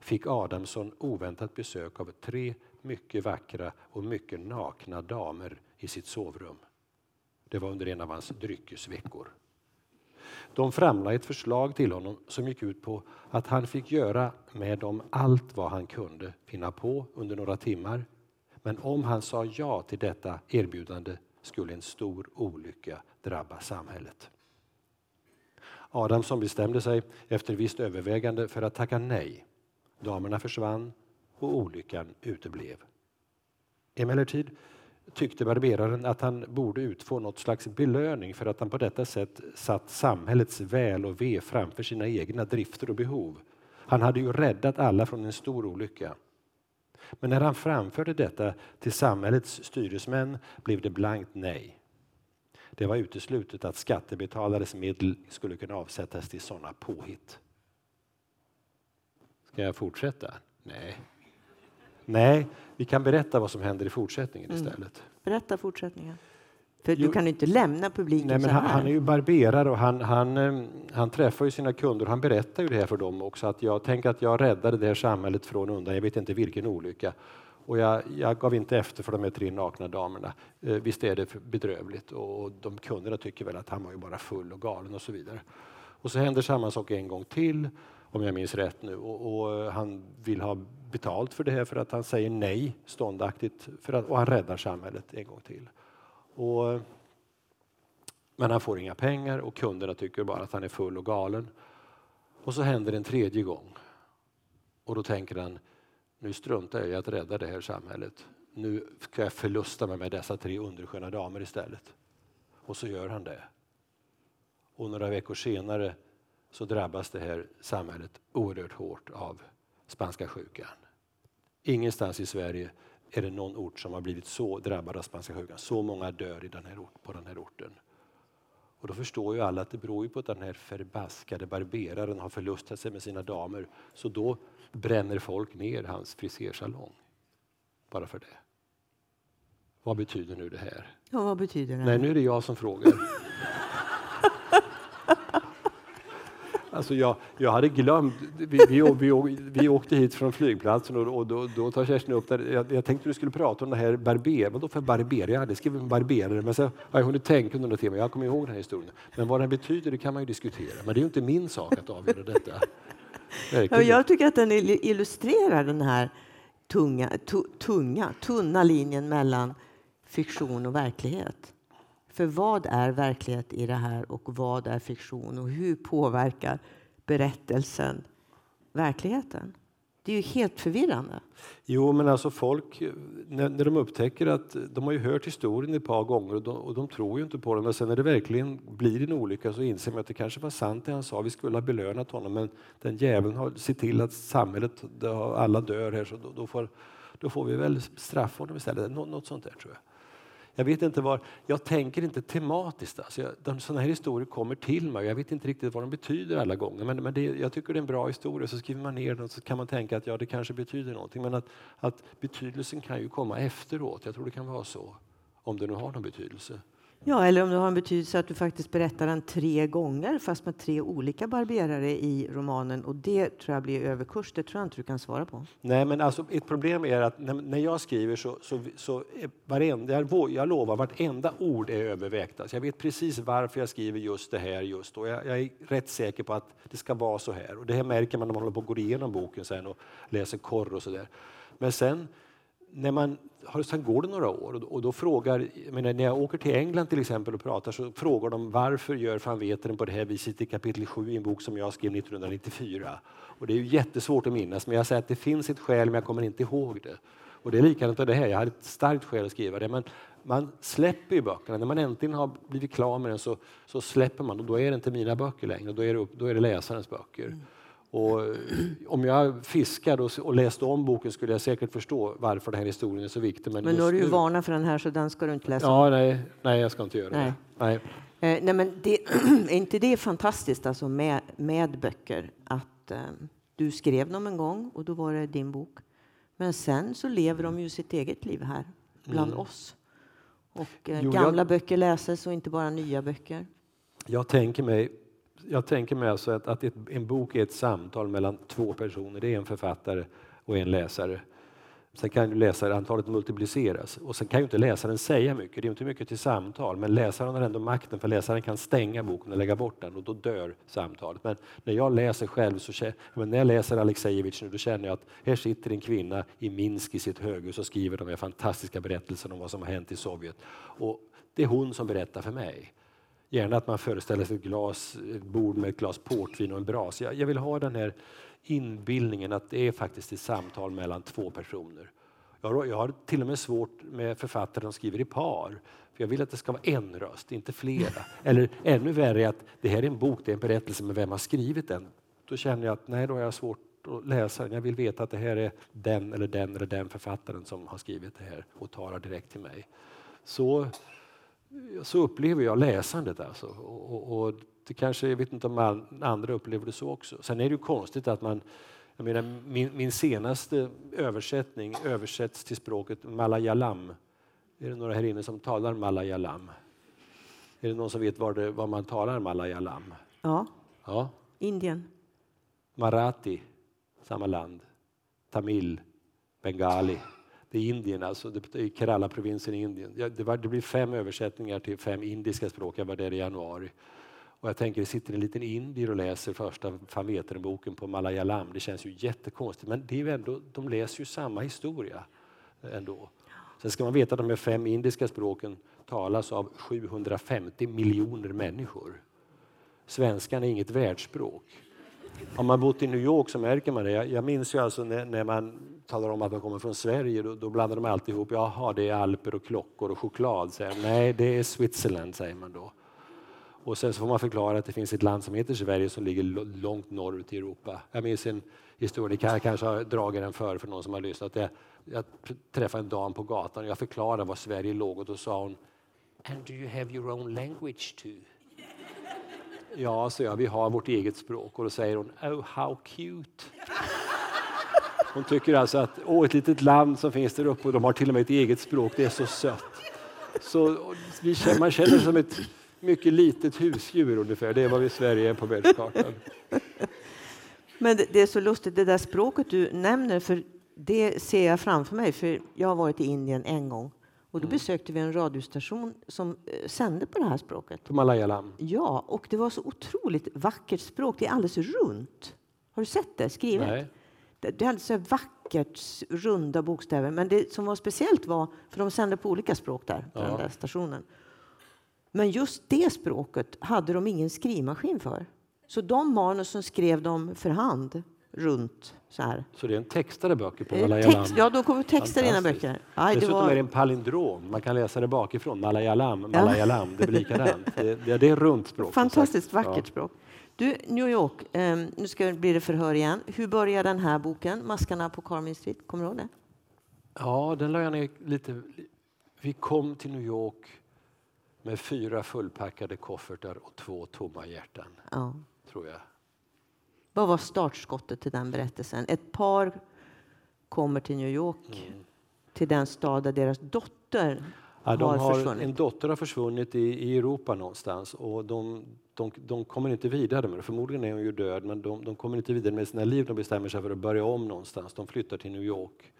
Speaker 3: fick Adamsson oväntat besök av tre mycket vackra och mycket nakna damer i sitt sovrum. Det var under en av hans dryckesveckor. De framlade ett förslag till honom som gick ut på att han fick göra med dem allt vad han kunde finna på under några timmar. Men om han sa ja till detta erbjudande skulle en stor olycka drabba samhället. Adamsson bestämde sig efter visst övervägande för att tacka nej. Damerna försvann och olyckan uteblev. Emellertid tyckte barberaren att han borde utfå något slags belöning för att han på detta sätt satt samhällets väl och ve framför sina egna drifter och behov. Han hade ju räddat alla från en stor olycka. Men när han framförde detta till samhällets styresmän blev det blankt nej. Det var uteslutet att skattebetalares medel skulle kunna avsättas till sådana påhitt. Ska jag fortsätta? Nej. Nej, vi kan berätta vad som händer i fortsättningen mm. istället.
Speaker 2: Berätta fortsättningen. För jo, du kan inte lämna publiken
Speaker 3: nej, men
Speaker 2: så här.
Speaker 3: Han, han, är ju barberare och han, han, eh, han träffar ju sina kunder. Han berättar ju det här för dem också. Att jag tänker att jag räddade det här samhället från undan. Jag vet inte vilken olycka. Och jag, jag gav inte efter för de här tre nakna damerna. Eh, visst är det bedrövligt och de kunderna tycker väl att han var ju bara full och galen och så vidare. Och så händer samma sak en gång till om jag minns rätt nu. Och, och, han vill ha betalt för det här för att han säger nej ståndaktigt för att, och han räddar samhället en gång till. Och, men han får inga pengar och kunderna tycker bara att han är full och galen. Och så händer det en tredje gång. Och då tänker han, nu struntar jag i att rädda det här samhället. Nu ska jag förlusta mig med dessa tre undersköna damer istället. Och så gör han det. Och några veckor senare så drabbas det här samhället oerhört hårt av spanska sjukan. Ingenstans i Sverige är det någon ort som har blivit så drabbad av spanska sjukan. Så många dör i den här, på den här orten. Och då förstår ju alla att det beror på att den här förbaskade barberaren har förlustat sig med sina damer. Så då bränner folk ner hans frisersalong. Bara för det. Vad betyder nu det här?
Speaker 2: Ja, vad betyder det?
Speaker 3: Nej, nu är det jag som frågar. (laughs) Alltså jag, jag hade glömt, vi, vi, vi, vi åkte hit från flygplatsen och, och då, då tar Kerstin upp det. Jag, jag tänkte du skulle prata om det här barber, vad då för barber? Jag hade skrivit barberare men så har jag hunnit tänka under några timmar, jag kommer ihåg den här historien. Men vad den betyder det kan man ju diskutera, men det är ju inte min sak att avgöra detta.
Speaker 2: Ja, jag tycker att den illustrerar den här tunga, tunga, tunna linjen mellan fiktion och verklighet. För vad är verklighet i det här och vad är fiktion och hur påverkar berättelsen verkligheten? Det är ju helt förvirrande.
Speaker 3: Jo, men alltså folk, när, när de upptäcker att de har ju hört historien ett par gånger och de, och de tror ju inte på den. Men sen när det verkligen blir en olycka så inser man att det kanske var sant det han sa. Vi skulle ha belönat honom, men den jäveln har sett till att samhället, alla dör här, så då, då, får, då får vi väl straffa honom istället. Nå, något sånt där tror jag. Jag vet inte var, jag tänker inte tematiskt. Alltså jag, sådana här historier kommer till mig. Jag vet inte riktigt vad de betyder alla gånger. Men, men det, jag tycker det är en bra historia. Så skriver man ner den och så kan man tänka att ja, det kanske betyder någonting. Men att, att betydelsen kan ju komma efteråt. Jag tror det kan vara så. Om det nu har någon betydelse.
Speaker 2: Ja, eller om det har en betydelse att du faktiskt berättar den tre gånger fast med tre olika barberare i romanen. Och det tror jag blir överkurs. Det tror jag inte du kan svara på.
Speaker 3: Nej, men alltså, ett problem är att när, när jag skriver så, så, så varenda, jag, jag lovar, vartenda ord är övervägt. Alltså, jag vet precis varför jag skriver just det här just då. Jag, jag, är rätt säker på att det ska vara så här. Och det här märker man när man håller på att gå igenom boken sen och läser korr och så där. Men sen när man, sen går det några år och då frågar, menar, när jag åker till England till exempel och pratar så frågar de varför gör van Veteren på det här viset i kapitel 7 i en bok som jag skrev 1994. Och det är ju jättesvårt att minnas men jag säger att det finns ett skäl men jag kommer inte ihåg det. Och det är likadant med det här, jag hade ett starkt skäl att skriva det men man släpper ju böckerna, när man äntligen har blivit klar med den så, så släpper man och då är det inte mina böcker längre, då är det, upp, då är det läsarens böcker. Mm. Och eh, om jag fiskade och, läste om boken skulle jag säkert förstå varför den här historien är så viktig.
Speaker 2: Men, men nu har du ju varnat för den här så den ska du inte läsa
Speaker 3: ja, Nej, nej, jag ska inte göra nej. det. Nej.
Speaker 2: Eh, nej, men det, (clears throat) är inte det fantastiskt alltså med, med böcker? Att eh, du skrev dem en gång och då var det din bok. Men sen så lever de ju sitt eget liv här bland mm. oss. Och eh, jo, gamla jag, böcker läses och inte bara nya böcker.
Speaker 3: Jag tänker mig jag tänker mig alltså att, att ett, en bok är ett samtal mellan två personer. Det är en författare och en läsare. Sen kan ju läsarantalet multipliceras och sen kan ju inte läsaren säga mycket. Det är inte mycket till samtal, men läsaren har ändå makten för läsaren kan stänga boken och lägga bort den och då dör samtalet. Men när jag läser själv, så, men när jag läser Alexejevitj nu, då känner jag att här sitter en kvinna i Minsk i sitt höghus och skriver de här fantastiska berättelserna om vad som har hänt i Sovjet. Och det är hon som berättar för mig. Gärna att man föreställer sig ett, glas, ett bord med ett glas portvin och en bras. Jag, jag vill ha den här inbildningen att det är faktiskt ett samtal mellan två personer. Jag har, jag har till och med svårt med författare som skriver i par. För jag vill att det ska vara en röst, inte flera. (laughs) Eller ännu värre är att det här är en bok, det är en berättelse, men vem har skrivit den? Då känner jag att nej, då har jag svårt att läsa den. Jag vill veta att det här är den eller den eller den författaren som har skrivit det här och talar direkt till mig. Så så upplever jag läsandet. Alltså. Och, och, det kanske, jag vet inte om andra upplever det så också. Sen är det ju konstigt att man jag menar, min, min senaste översättning översätts till språket malayalam. Är det några här inne som talar malayalam? Är det någon som vet var, det, var man talar malayalam?
Speaker 2: Ja.
Speaker 3: ja.
Speaker 2: Indien.
Speaker 3: Marathi, samma land. Tamil, bengali. Det är Indien, alltså det är Kerala-provinsen i Indien. Det, var, det blir fem översättningar till fem indiska språk. Jag var där i januari. Och jag tänker, det sitter en liten indier och läser första Fanveteren-boken på malayalam. Det känns ju jättekonstigt, men det är ändå, de läser ju samma historia ändå. Sen ska man veta att de här fem indiska språken talas av 750 miljoner människor. Svenskan är inget världsspråk. Har man bott i New York så märker man det. Jag, jag minns ju alltså när, när, man talar om att man kommer från Sverige, då, då blandar de alltid ihop. Jaha, det är alper och klockor och choklad. Säger Nej, det är Switzerland, säger man då. Och sen så får man förklara att det finns ett land som heter Sverige som ligger långt norrut i Europa. Jag minns en historia, ni kan kanske har dragit den för, för någon som har lyssnat. Det jag träffade en dam på gatan och jag förklarade var Sverige låg och då sa hon And do you have your own language too? Ja, så jag, vi har vårt eget språk. Och då säger hon Oh, how cute. Hon tycker alltså att åh, ett litet land som finns där uppe och de har till och med ett eget språk, det är så sött. Så vi känner, man känner sig som ett mycket litet husdjur ungefär. Det är vad vi i Sverige är på världskartan.
Speaker 2: Men det, det är så lustigt, det där språket du nämner, för det ser jag framför mig. För jag har varit i Indien en gång och då mm. besökte vi en radiostation som eh, sände på det här språket.
Speaker 3: På malayalam?
Speaker 2: Ja, och det var så otroligt vackert språk. Det är alldeles runt. Har du sett det skrivet?
Speaker 3: Nej.
Speaker 2: Det, det är så vackert, runda bokstäver. Men det som var speciellt var, för de sände på olika språk där, på ja. den där stationen. Men just det språket hade de ingen skrivmaskin för. Så de manusen skrev de för hand runt så här.
Speaker 3: Så det är en textade böcker på
Speaker 2: eh,
Speaker 3: malayalam?
Speaker 2: Text, ja, de kommer texta dina böcker.
Speaker 3: Aj, Dessutom var... är det en palindrom. Man kan läsa det bakifrån. Malayalam, malayalam, ja. det blir likadant. (laughs) det, är runt språk.
Speaker 2: Fantastiskt vackert ja. språk. Du, New York, um, nu ska bli det förhör igen. Hur börjar den här boken, Maskarna på Carmen Street? Kommer du ihåg det?
Speaker 3: Ja, den la jag ner lite. Vi kom till New York med fyra fullpackade koffertar och två tomma hjärtan.
Speaker 2: Ja.
Speaker 3: Tror jag.
Speaker 2: Vad var startskottet till den berättelsen? Ett par kommer till New York, mm. till den stad där deras dotter
Speaker 3: ja,
Speaker 2: de
Speaker 3: har,
Speaker 2: försvunnit.
Speaker 3: En dotter har försvunnit i, i Europa någonstans och de, de, de, kommer inte vidare med det. Förmodligen är hon ju död, men de, de kommer inte vidare med sina liv. De bestämmer sig för att börja om någonstans. De flyttar till New York.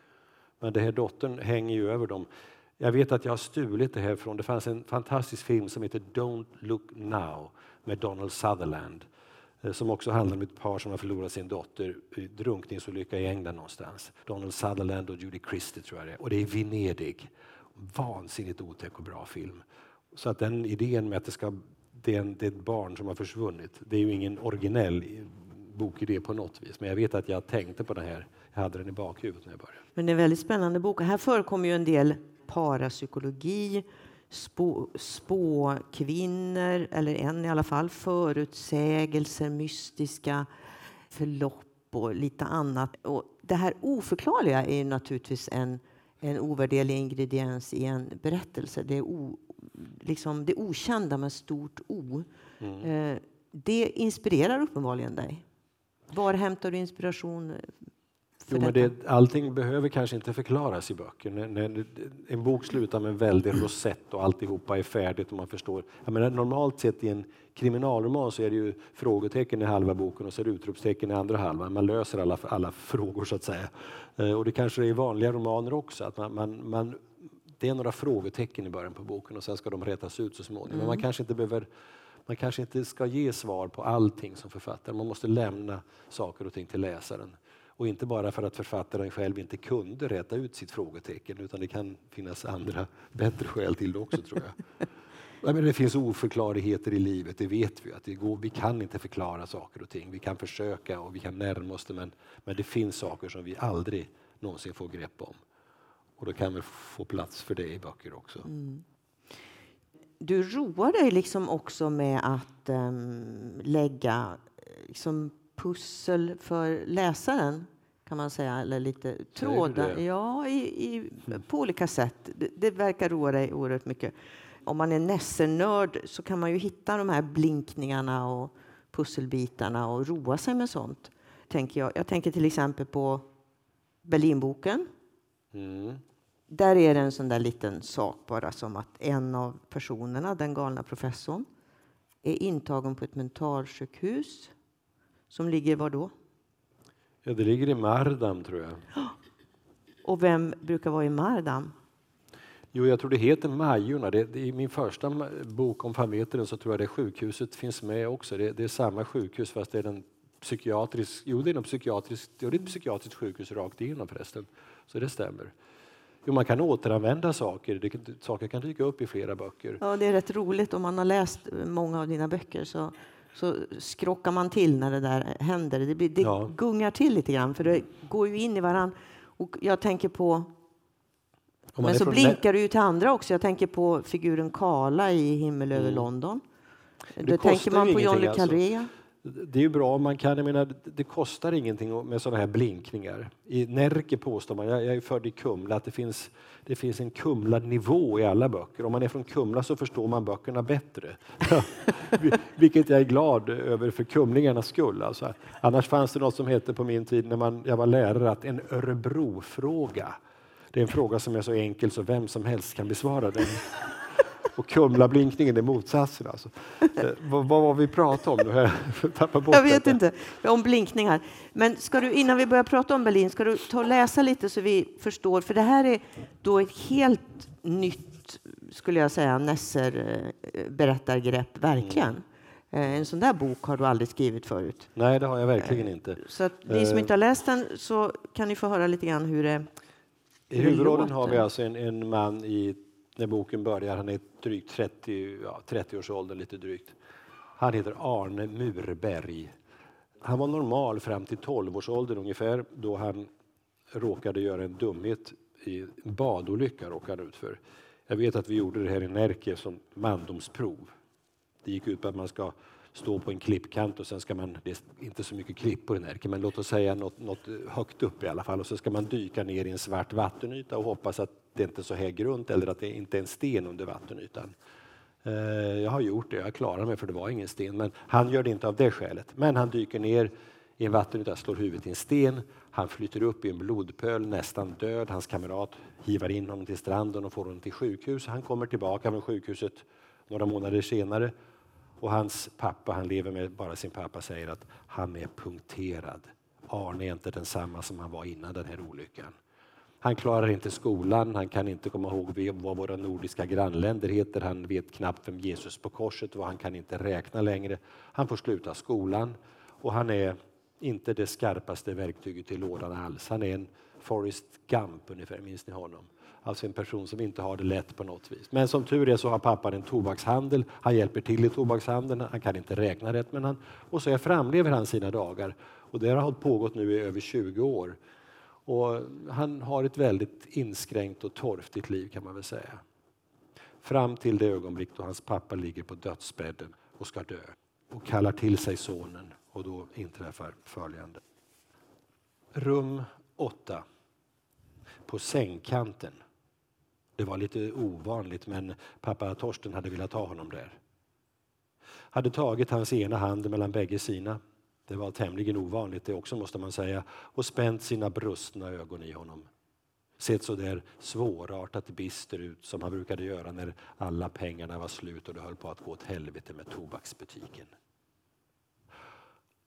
Speaker 3: Men den här dottern hänger ju över dem. Jag vet att jag har stulit det här från, det fanns en fantastisk film som heter Don't look now med Donald Sutherland Eh, som också handlar om ett par som har förlorat sin dotter i drunkningsolycka i England någonstans. Donald Sutherland och Judy Christie tror jag det är. Och det är Venedig. Vansinnigt otäck och bra film. Så att den idén med att det, ska, det, är en, det är ett barn som har försvunnit, det är ju ingen originell bokidé på något vis. Men jag vet att jag tänkte på den här, jag hade den i bakhuvudet när jag började.
Speaker 2: Men det är en väldigt spännande bok. Här förekommer ju en del parapsykologi, spå, spåkvinnor, eller en i alla fall, förutsägelser, mystiska förlopp och lite annat. Och det här oförklarliga är naturligtvis en, en ovärderlig ingrediens i en berättelse. Det är o, liksom det okända med stort O. Mm. Eh, det inspirerar uppenbarligen dig. Var hämtar du inspiration
Speaker 3: Jo, men det, allting behöver kanske inte förklaras i böcker. När, när en bok slutar med en väldig rosett och alltihopa är färdigt och man förstår. Jag menar, normalt sett i en kriminalroman så är det ju frågetecken i halva boken och så är det utropstecken i andra halvan. Man löser alla, alla frågor så att säga. Eh, och det kanske är i vanliga romaner också. Att man, man, man, det är några frågetecken i början på boken och sen ska de rätas ut så småningom. Mm. Men man mm. kanske inte behöver man kanske inte ska ge svar på allting som författare. Man måste lämna saker och ting till läsaren. Och inte bara för att författaren själv inte kunde räta ut sitt frågetecken utan det kan finnas andra bättre skäl till det också tror jag. (laughs) jag det finns oförklarligheter i livet, det vet vi. att det går, Vi kan inte förklara saker och ting. Vi kan försöka och vi kan närma oss det men, men det finns saker som vi aldrig någonsin får grepp om. Och då kan vi få plats för det i böcker också. Mm.
Speaker 2: Du roar dig liksom också med att um, lägga liksom, pussel för läsaren kan man säga, eller lite trådar. Ja, i, i, på olika sätt. Det, det verkar roa dig oerhört mycket. Om man är Nesse-nörd så kan man ju hitta de här blinkningarna och pusselbitarna och roa sig med sånt. Tänker jag. jag tänker till exempel på Berlinboken. Mm. Där är det en sån där liten sak bara som att en av personerna, den galna professorn, är intagen på ett mentalsjukhus som ligger var då?
Speaker 3: Ja, det ligger i Mardam, tror jag. (gasps)
Speaker 2: Och vem brukar vara i Mardam?
Speaker 3: Jo, jag tror det heter Majorna. Det, det, I min första bok om Fameteren så tror jag det sjukhuset finns med också. Det, det är samma sjukhus fast det är en psykiatrisk, jo det är en psykiatrisk, det är ett psykiatriskt sjukhus rakt igenom förresten. Så det stämmer. Jo, man kan återanvända saker. Det, saker kan dyka upp i flera böcker.
Speaker 2: Ja, det är rätt roligt om man har läst många av dina böcker så så skrockar man till när det där händer. Det, blir, det ja. gungar till lite grann, för det går ju in i varandra. Och jag tänker på... Men så blinkar det ju till andra också. Jag tänker på figuren Kala i Himmel över mm. London. Då tänker man på John le Carré. Alltså
Speaker 3: det är ju bra om man kan, jag menar, det kostar ingenting med sådana här blinkningar. I Närke påstår man, jag är född i Kumla, att det finns, det finns en Kumla-nivå i alla böcker. Om man är från Kumla så förstår man böckerna bättre. (laughs) Vilket jag är glad över för kumlingarnas skull. Alltså, annars fanns det något som hette på min tid när man, jag var lärare att en Örebro-fråga. Det är en fråga som är så enkel så vem som helst kan besvara den. Och Kumla-blinkningen är motsatsen. Alltså. Eh, vad, vad var vi pratade om?
Speaker 2: Jag vet inte. Om blinkningar. Men ska du, innan vi börjar prata om Berlin, ska du ta och läsa lite så vi förstår? För det här är då ett helt nytt, skulle jag säga, Nesser-berättargrepp, verkligen. Mm. En sån där bok har du aldrig skrivit förut.
Speaker 3: Nej, det har jag verkligen inte.
Speaker 2: Så att ni som inte har läst den så kan ni få höra lite grann hur det
Speaker 3: I huvudrollen har vi alltså en, en man i när boken börjar. Han är drygt 30, ja, 30 års ålder, lite drygt. Han heter Arne Murberg. Han var normal fram till 12 års ålder ungefär då han råkade göra en dumhet i en badolycka råkade ut för. Jag vet att vi gjorde det här i Närke som mandomsprov. Det gick ut på att man ska stå på en klippkant och sen ska man, det är inte så mycket klippor i Närke, men låt oss säga något, något högt upp i alla fall och så ska man dyka ner i en svart vattenyta och hoppas att det inte är så grunt eller att det inte är en sten under vattenytan. Eh, jag har gjort det, jag klarar mig för det var ingen sten, men han gör det inte av det skälet. Men han dyker ner i en vattenyta, slår huvudet i en sten, han flyter upp i en blodpöl, nästan död. Hans kamrat hivar in honom till stranden och får honom till sjukhus. Han kommer tillbaka från sjukhuset några månader senare och hans pappa, han lever med bara sin pappa, säger att han är punkterad. Arne är inte densamma som han var innan den här olyckan. Han klarar inte skolan, han kan inte komma ihåg vad våra nordiska grannländer heter, han vet knappt vem Jesus på korset var, han kan inte räkna längre. Han får sluta skolan och han är inte det skarpaste verktyget i lådan alls. Han är en Forrest Gump ungefär, minns ni honom? Alltså en person som inte har det lätt på något vis. Men som tur är så har pappan en tobakshandel. Han hjälper till i tobakshandeln. Han kan inte räkna rätt, men han, och så framlever han sina dagar. Och det har pågått nu i över 20 år. Och han har ett väldigt inskränkt och torftigt liv kan man väl säga. Fram till det ögonblick då hans pappa ligger på dödsbädden och ska dö och kallar till sig sonen och då inträffar följande. Rum 8. På sängkanten. Det var lite ovanligt men pappa Torsten hade velat ha honom där. Hade tagit hans ena hand mellan bägge sina det var tämligen ovanligt det också måste man säga och spänt sina brustna ögon i honom. Sett så där svårartat bister ut som han brukade göra när alla pengarna var slut och det höll på att gå åt helvete med tobaksbutiken.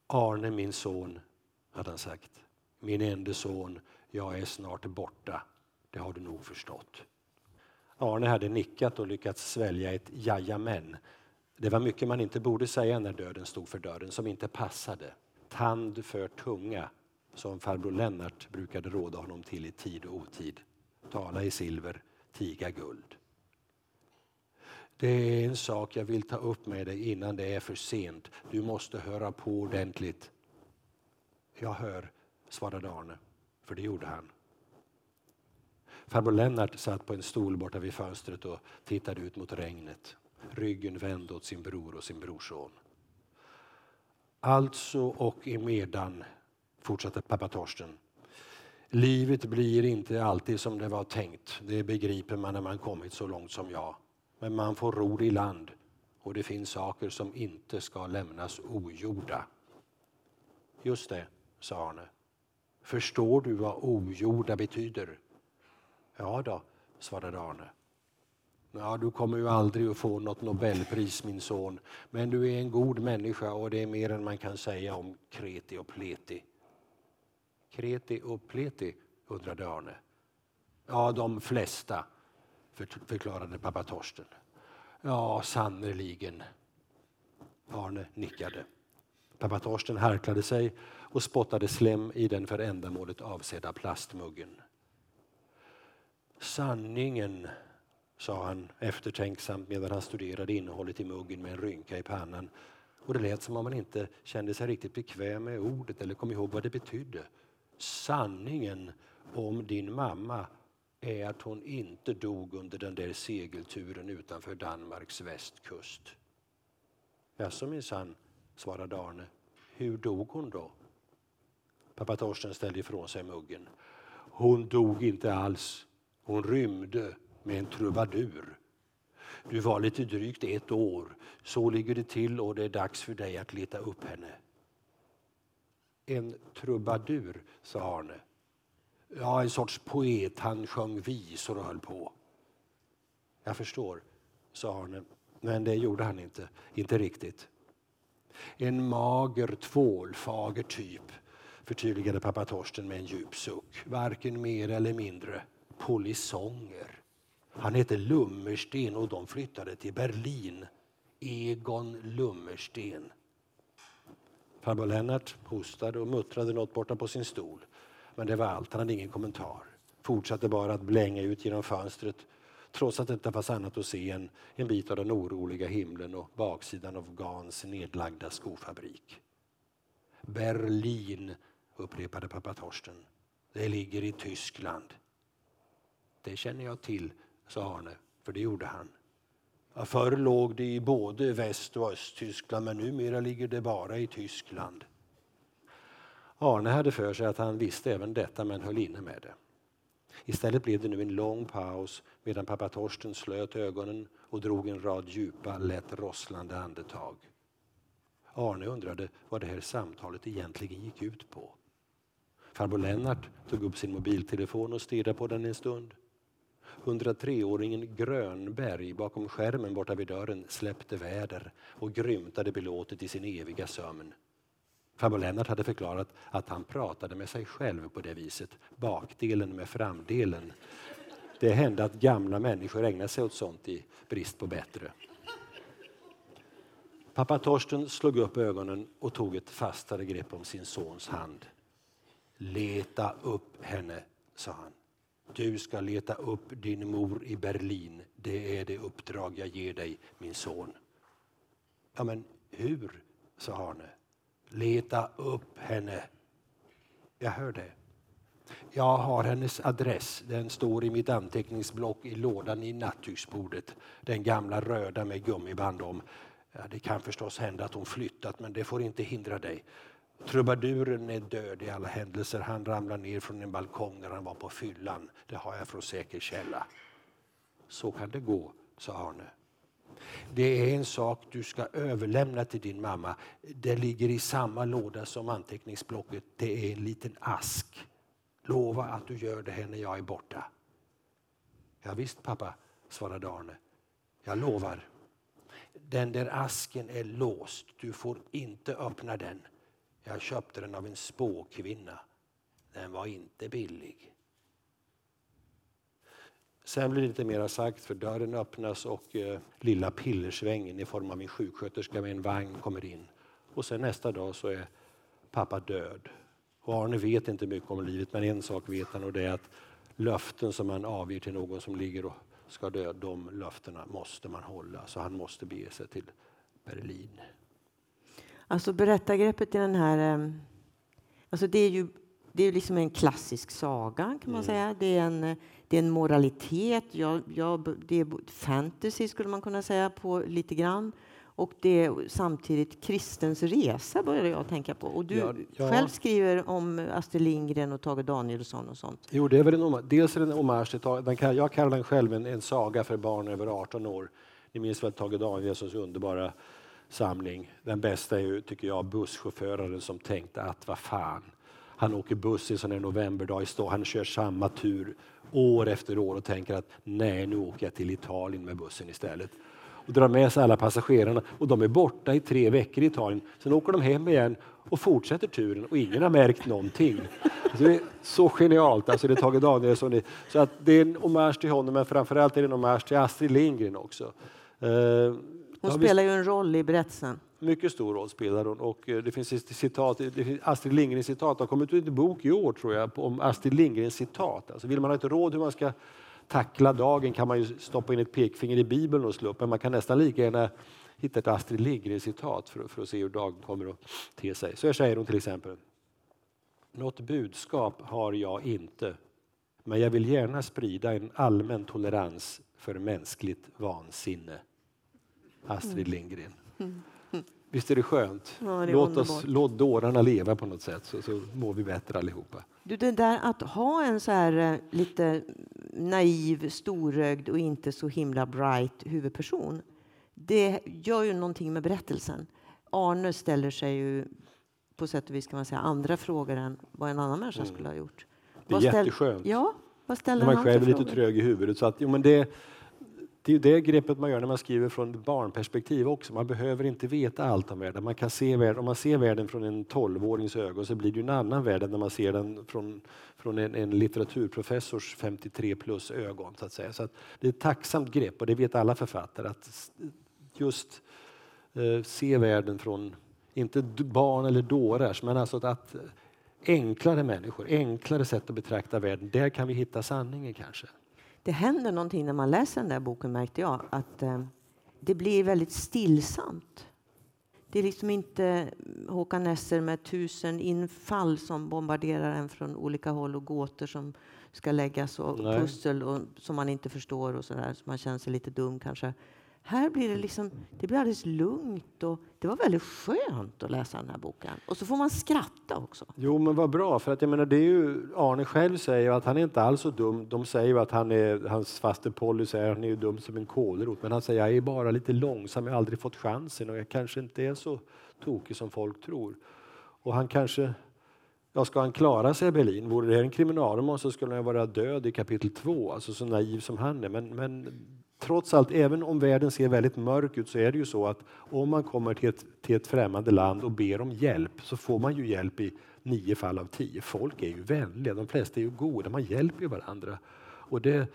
Speaker 3: Arne, min son, hade han sagt. Min enda son, jag är snart borta. Det har du nog förstått. Arne hade nickat och lyckats svälja ett jajamän det var mycket man inte borde säga när döden stod för dörren, som inte passade. Tand för tunga, som farbror Lennart brukade råda honom till i tid och otid. Tala i silver, tiga guld. Det är en sak jag vill ta upp med dig innan det är för sent. Du måste höra på ordentligt. Jag hör, svarade Arne, för det gjorde han. Farbror Lennart satt på en stol borta vid fönstret och tittade ut mot regnet ryggen vänd åt sin bror och sin brorson. Alltså och emedan, fortsatte pappa Torsten, livet blir inte alltid som det var tänkt. Det begriper man när man kommit så långt som jag. Men man får ro i land och det finns saker som inte ska lämnas ogjorda. Just det, sa Arne. Förstår du vad ogjorda betyder? Ja då, svarade Arne. Ja, du kommer ju aldrig att få något Nobelpris min son, men du är en god människa och det är mer än man kan säga om kreti och pleti. Kreti och pleti, undrade Arne. Ja, de flesta, förklarade pappa Torsten. Ja, sannerligen. Arne nickade. Pappa Torsten harklade sig och spottade slem i den för ändamålet avsedda plastmuggen. Sanningen sa han eftertänksamt medan han studerade innehållet i muggen med en rynka i pannan. Och det lät som om han inte kände sig riktigt bekväm med ordet eller kom ihåg vad det betydde. Sanningen om din mamma är att hon inte dog under den där segelturen utanför Danmarks västkust. Jaså minsann, svarade Arne. hur dog hon då? Pappa Torsten ställde ifrån sig muggen. Hon dog inte alls. Hon rymde med en trubadur. Du var lite drygt ett år. Så ligger det till och det är dags för dig att leta upp henne. En trubadur, sa Arne. Ja, en sorts poet. Han sjöng visor och höll på. Jag förstår, sa Arne. Men det gjorde han inte. Inte riktigt. En mager, tvålfager typ, förtydligade pappa Torsten med en djup suck. Varken mer eller mindre. Polisonger. Han hette Lummersten och de flyttade till Berlin. Egon Lummersten. Farbror Lennart hostade och muttrade något borta på sin stol. Men det var allt, han hade ingen kommentar. Fortsatte bara att blänga ut genom fönstret trots att det inte fanns annat att se än en bit av den oroliga himlen och baksidan av Gans nedlagda skofabrik. Berlin, upprepade pappa Torsten. Det ligger i Tyskland. Det känner jag till, sa Arne, för det gjorde han. Förr låg det i både Väst och Östtyskland, men numera ligger det bara i Tyskland. Arne hade för sig att han visste även detta, men höll inne med det. Istället blev det nu en lång paus medan pappa Torsten slöt ögonen och drog en rad djupa, lätt rosslande andetag. Arne undrade vad det här samtalet egentligen gick ut på. Farbror Lennart tog upp sin mobiltelefon och stirrade på den en stund. 103-åringen Grönberg bakom skärmen borta vid dörren släppte väder och grymtade belåtet i sin eviga sömn. Farbror Lennart hade förklarat att han pratade med sig själv på det viset, bakdelen med framdelen. Det hände att gamla människor ägnade sig åt sånt i brist på bättre. Pappa Torsten slog upp ögonen och tog ett fastare grepp om sin sons hand. Leta upp henne, sa han. Du ska leta upp din mor i Berlin. Det är det uppdrag jag ger dig, min son. Ja, men hur, sa Arne. Leta upp henne. Jag hör det. Jag har hennes adress. Den står i mitt anteckningsblock i lådan i nattduksbordet. Den gamla röda med gummiband om. Ja, det kan förstås hända att hon flyttat, men det får inte hindra dig. Trubaduren är död i alla händelser. Han ramlade ner från en balkong när han var på fyllan. Det har jag från säker källa. Så kan det gå, sa Arne. Det är en sak du ska överlämna till din mamma. Det ligger i samma låda som anteckningsblocket. Det är en liten ask. Lova att du gör det här när jag är borta. Ja, visst pappa, svarade Arne. Jag lovar. Den där asken är låst. Du får inte öppna den. Jag köpte den av en spåkvinna. Den var inte billig. Sen blir det lite mer sagt för dörren öppnas och eh, lilla pillersvängen i form av en sjuksköterska med en vagn kommer in. Och sen nästa dag så är pappa död. Och Arne vet inte mycket om livet men en sak vet han och det är att löften som man avger till någon som ligger och ska dö, de löftena måste man hålla. Så han måste bege sig till Berlin.
Speaker 2: Alltså berättargreppet i den här... Eh, alltså det är ju det är liksom en klassisk saga, kan man mm. säga. Det är en, det är en moralitet. Jag, jag, det är fantasy, skulle man kunna säga, på lite grann. Och det är samtidigt kristens resa, började jag tänka på. Och du ja, ja. själv skriver om Astrid Lindgren och Tage Danielsson och sånt.
Speaker 3: Jo, det är väl en, dels är det en hommage till Tage, jag kallar den själv en, en saga för barn över 18 år. Ni minns väl Tage Danielssons underbara samling. Den bästa är ju, tycker jag, busschauffören som tänkte att vad fan, han åker buss en sån här novemberdag i stå. Han kör samma tur år efter år och tänker att nej, nu åker jag till Italien med bussen istället. Och drar med sig alla passagerarna och de är borta i tre veckor i Italien. Sen åker de hem igen och fortsätter turen och ingen har märkt någonting. Alltså det är så genialt, alltså det är Tage Danielsson. Så att det är en hommage till honom men framförallt är det en hommage till Astrid Lindgren också. Eh,
Speaker 2: hon spelar ju en roll i berättelsen.
Speaker 3: Mycket stor roll spelar hon. Och eh, det finns ett citat, finns Astrid Lindgrens citat. Det har kommit ut en bok i år tror jag om Astrid Lindgrens citat. Alltså vill man ha ett råd hur man ska tackla dagen kan man ju stoppa in ett pekfinger i Bibeln och slå upp. Men man kan nästan lika gärna hitta ett Astrid Lindgrens citat för, för att se hur dagen kommer att te sig. Så här säger hon till exempel. Något budskap har jag inte, men jag vill gärna sprida en allmän tolerans för mänskligt vansinne. Astrid Lindgren. Visst är det skönt?
Speaker 2: Ja, det är
Speaker 3: låt, oss, låt dårarna leva på något sätt så, så mår vi bättre allihopa.
Speaker 2: Du, det där att ha en så här eh, lite naiv, storögd och inte så himla bright huvudperson, det gör ju någonting med berättelsen. Arne ställer sig ju på sätt och vis kan man säga andra frågor än vad en annan människa skulle ha gjort.
Speaker 3: Mm. Det är
Speaker 2: Vad ställ-
Speaker 3: jätteskönt.
Speaker 2: Ja, vad ställer
Speaker 3: När man själv är lite
Speaker 2: frågor?
Speaker 3: trög i huvudet. Så att, jo, men det, det är ju det greppet man gör när man skriver från ett barnperspektiv också. Man behöver inte veta allt om världen. Man kan se världen. Om man ser världen från en tolvårings ögon så blir det ju en annan värld än när man ser den från, från en, en litteraturprofessors 53 plus ögon. Så att säga. Så att det är ett tacksamt grepp och det vet alla författare. Att just eh, se världen från, inte barn eller dårars, men alltså att, att enklare människor, enklare sätt att betrakta världen. Där kan vi hitta sanningen kanske.
Speaker 2: Det händer någonting när man läser den där boken märkte jag. Att eh, det blir väldigt stillsamt. Det är liksom inte Håkan Nesser med tusen infall som bombarderar en från olika håll och gåtor som ska läggas och
Speaker 3: Nej.
Speaker 2: pussel och, som man inte förstår och sådär. Så man känner sig lite dum kanske. Här blir det liksom, det blir alldeles lugnt och det var väldigt skönt att läsa den här boken. Och så får man skratta också.
Speaker 3: Jo, men vad bra. För att jag menar, det är ju, Arne själv säger att han är inte alls så dum. De säger ju att han är, hans faste Polly säger att han är ju dum som en kålrot. Men han säger jag är bara lite långsam, jag har aldrig fått chansen och jag kanske inte är så tokig som folk tror. Och han kanske, ja ska han klara sig i Berlin? Vore det här en kriminalroman så skulle han vara död i kapitel två, alltså så naiv som han är. Men, men trots allt, även om världen ser väldigt mörk ut så är det ju så att om man kommer till ett, till ett främmande land och ber om hjälp så får man ju hjälp i nio fall av tio. Folk är ju vänliga, de flesta är ju goda, man hjälper ju varandra. Och det,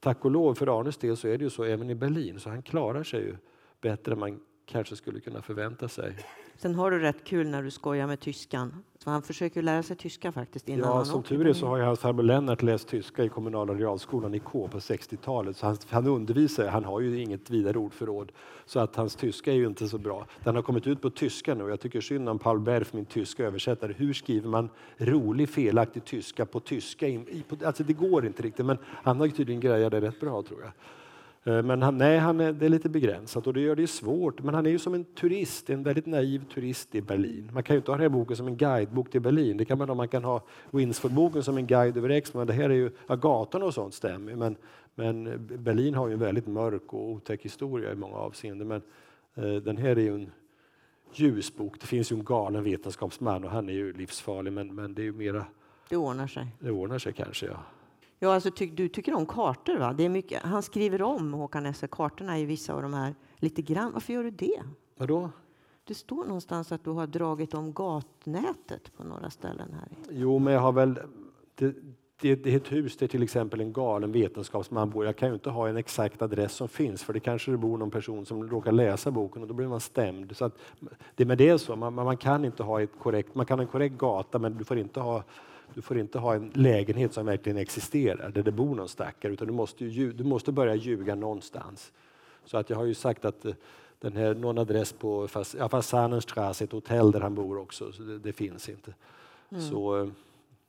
Speaker 3: tack och lov för Arnes del så är det ju så även i Berlin, så han klarar sig ju bättre än man kanske skulle kunna förvänta sig.
Speaker 2: Sen har du rätt kul när du skojar med tyskan. Så han försöker lära sig tyska faktiskt innan
Speaker 3: Ja,
Speaker 2: han
Speaker 3: som tur är så har ju hans farbror Lennart läst tyska i kommunala realskolan i K på 60-talet. Så han, han undervisar, han har ju inget vidare ordförråd. Så att hans tyska är ju inte så bra. Den har kommit ut på tyska nu. Jag tycker synd om Paul Berf, min tyska översättare. Hur skriver man rolig felaktig tyska på tyska? Alltså det går inte riktigt, men han har ju tydligen grejat det rätt bra tror jag. Eh, Men han, nej, han är, det är lite begränsat och det gör det svårt. Men han är ju som en turist, en väldigt naiv turist i Berlin. Man kan ju inte ha den här boken som en guidebok till Berlin. Det kan man man kan ha Winsford-boken som en guide över Exmouth. Det här är ju, ja, gatorna och sånt stämmer men, men Berlin har ju en väldigt mörk och otäck historia i många avseenden. Men eh, den här är ju en ljusbok. Det finns ju en galen vetenskapsman och han är ju livsfarlig men, men det är ju mera,
Speaker 2: Det ordnar sig.
Speaker 3: det ordnar sig kanske. Ja.
Speaker 2: Ja, alltså, ty, du tycker om kartor, va? Det är mycket, han skriver om, Håkan Nesser, kartorna i vissa av de här lite grann. Varför gör du det?
Speaker 3: Vadå?
Speaker 2: Det står någonstans att du har dragit om gatnätet på några ställen här.
Speaker 3: Jo, men jag har väl... Det, det, det är ett hus där till exempel en galen vetenskapsman bor. Jag kan ju inte ha en exakt adress som finns för det kanske det bor någon person som råkar läsa boken och då blir man stämd. Så att, det med det så, man, man kan inte ha ett korrekt, man kan ha en korrekt gata men du får inte ha du får inte ha en lägenhet som verkligen existerar där det bor någon stackare utan du måste, ju, du måste börja ljuga någonstans. Så att jag har ju sagt att eh, den här, någon adress på ja, Fasanenstraße, ett hotell där han bor också, så det, det finns inte. Så, eh,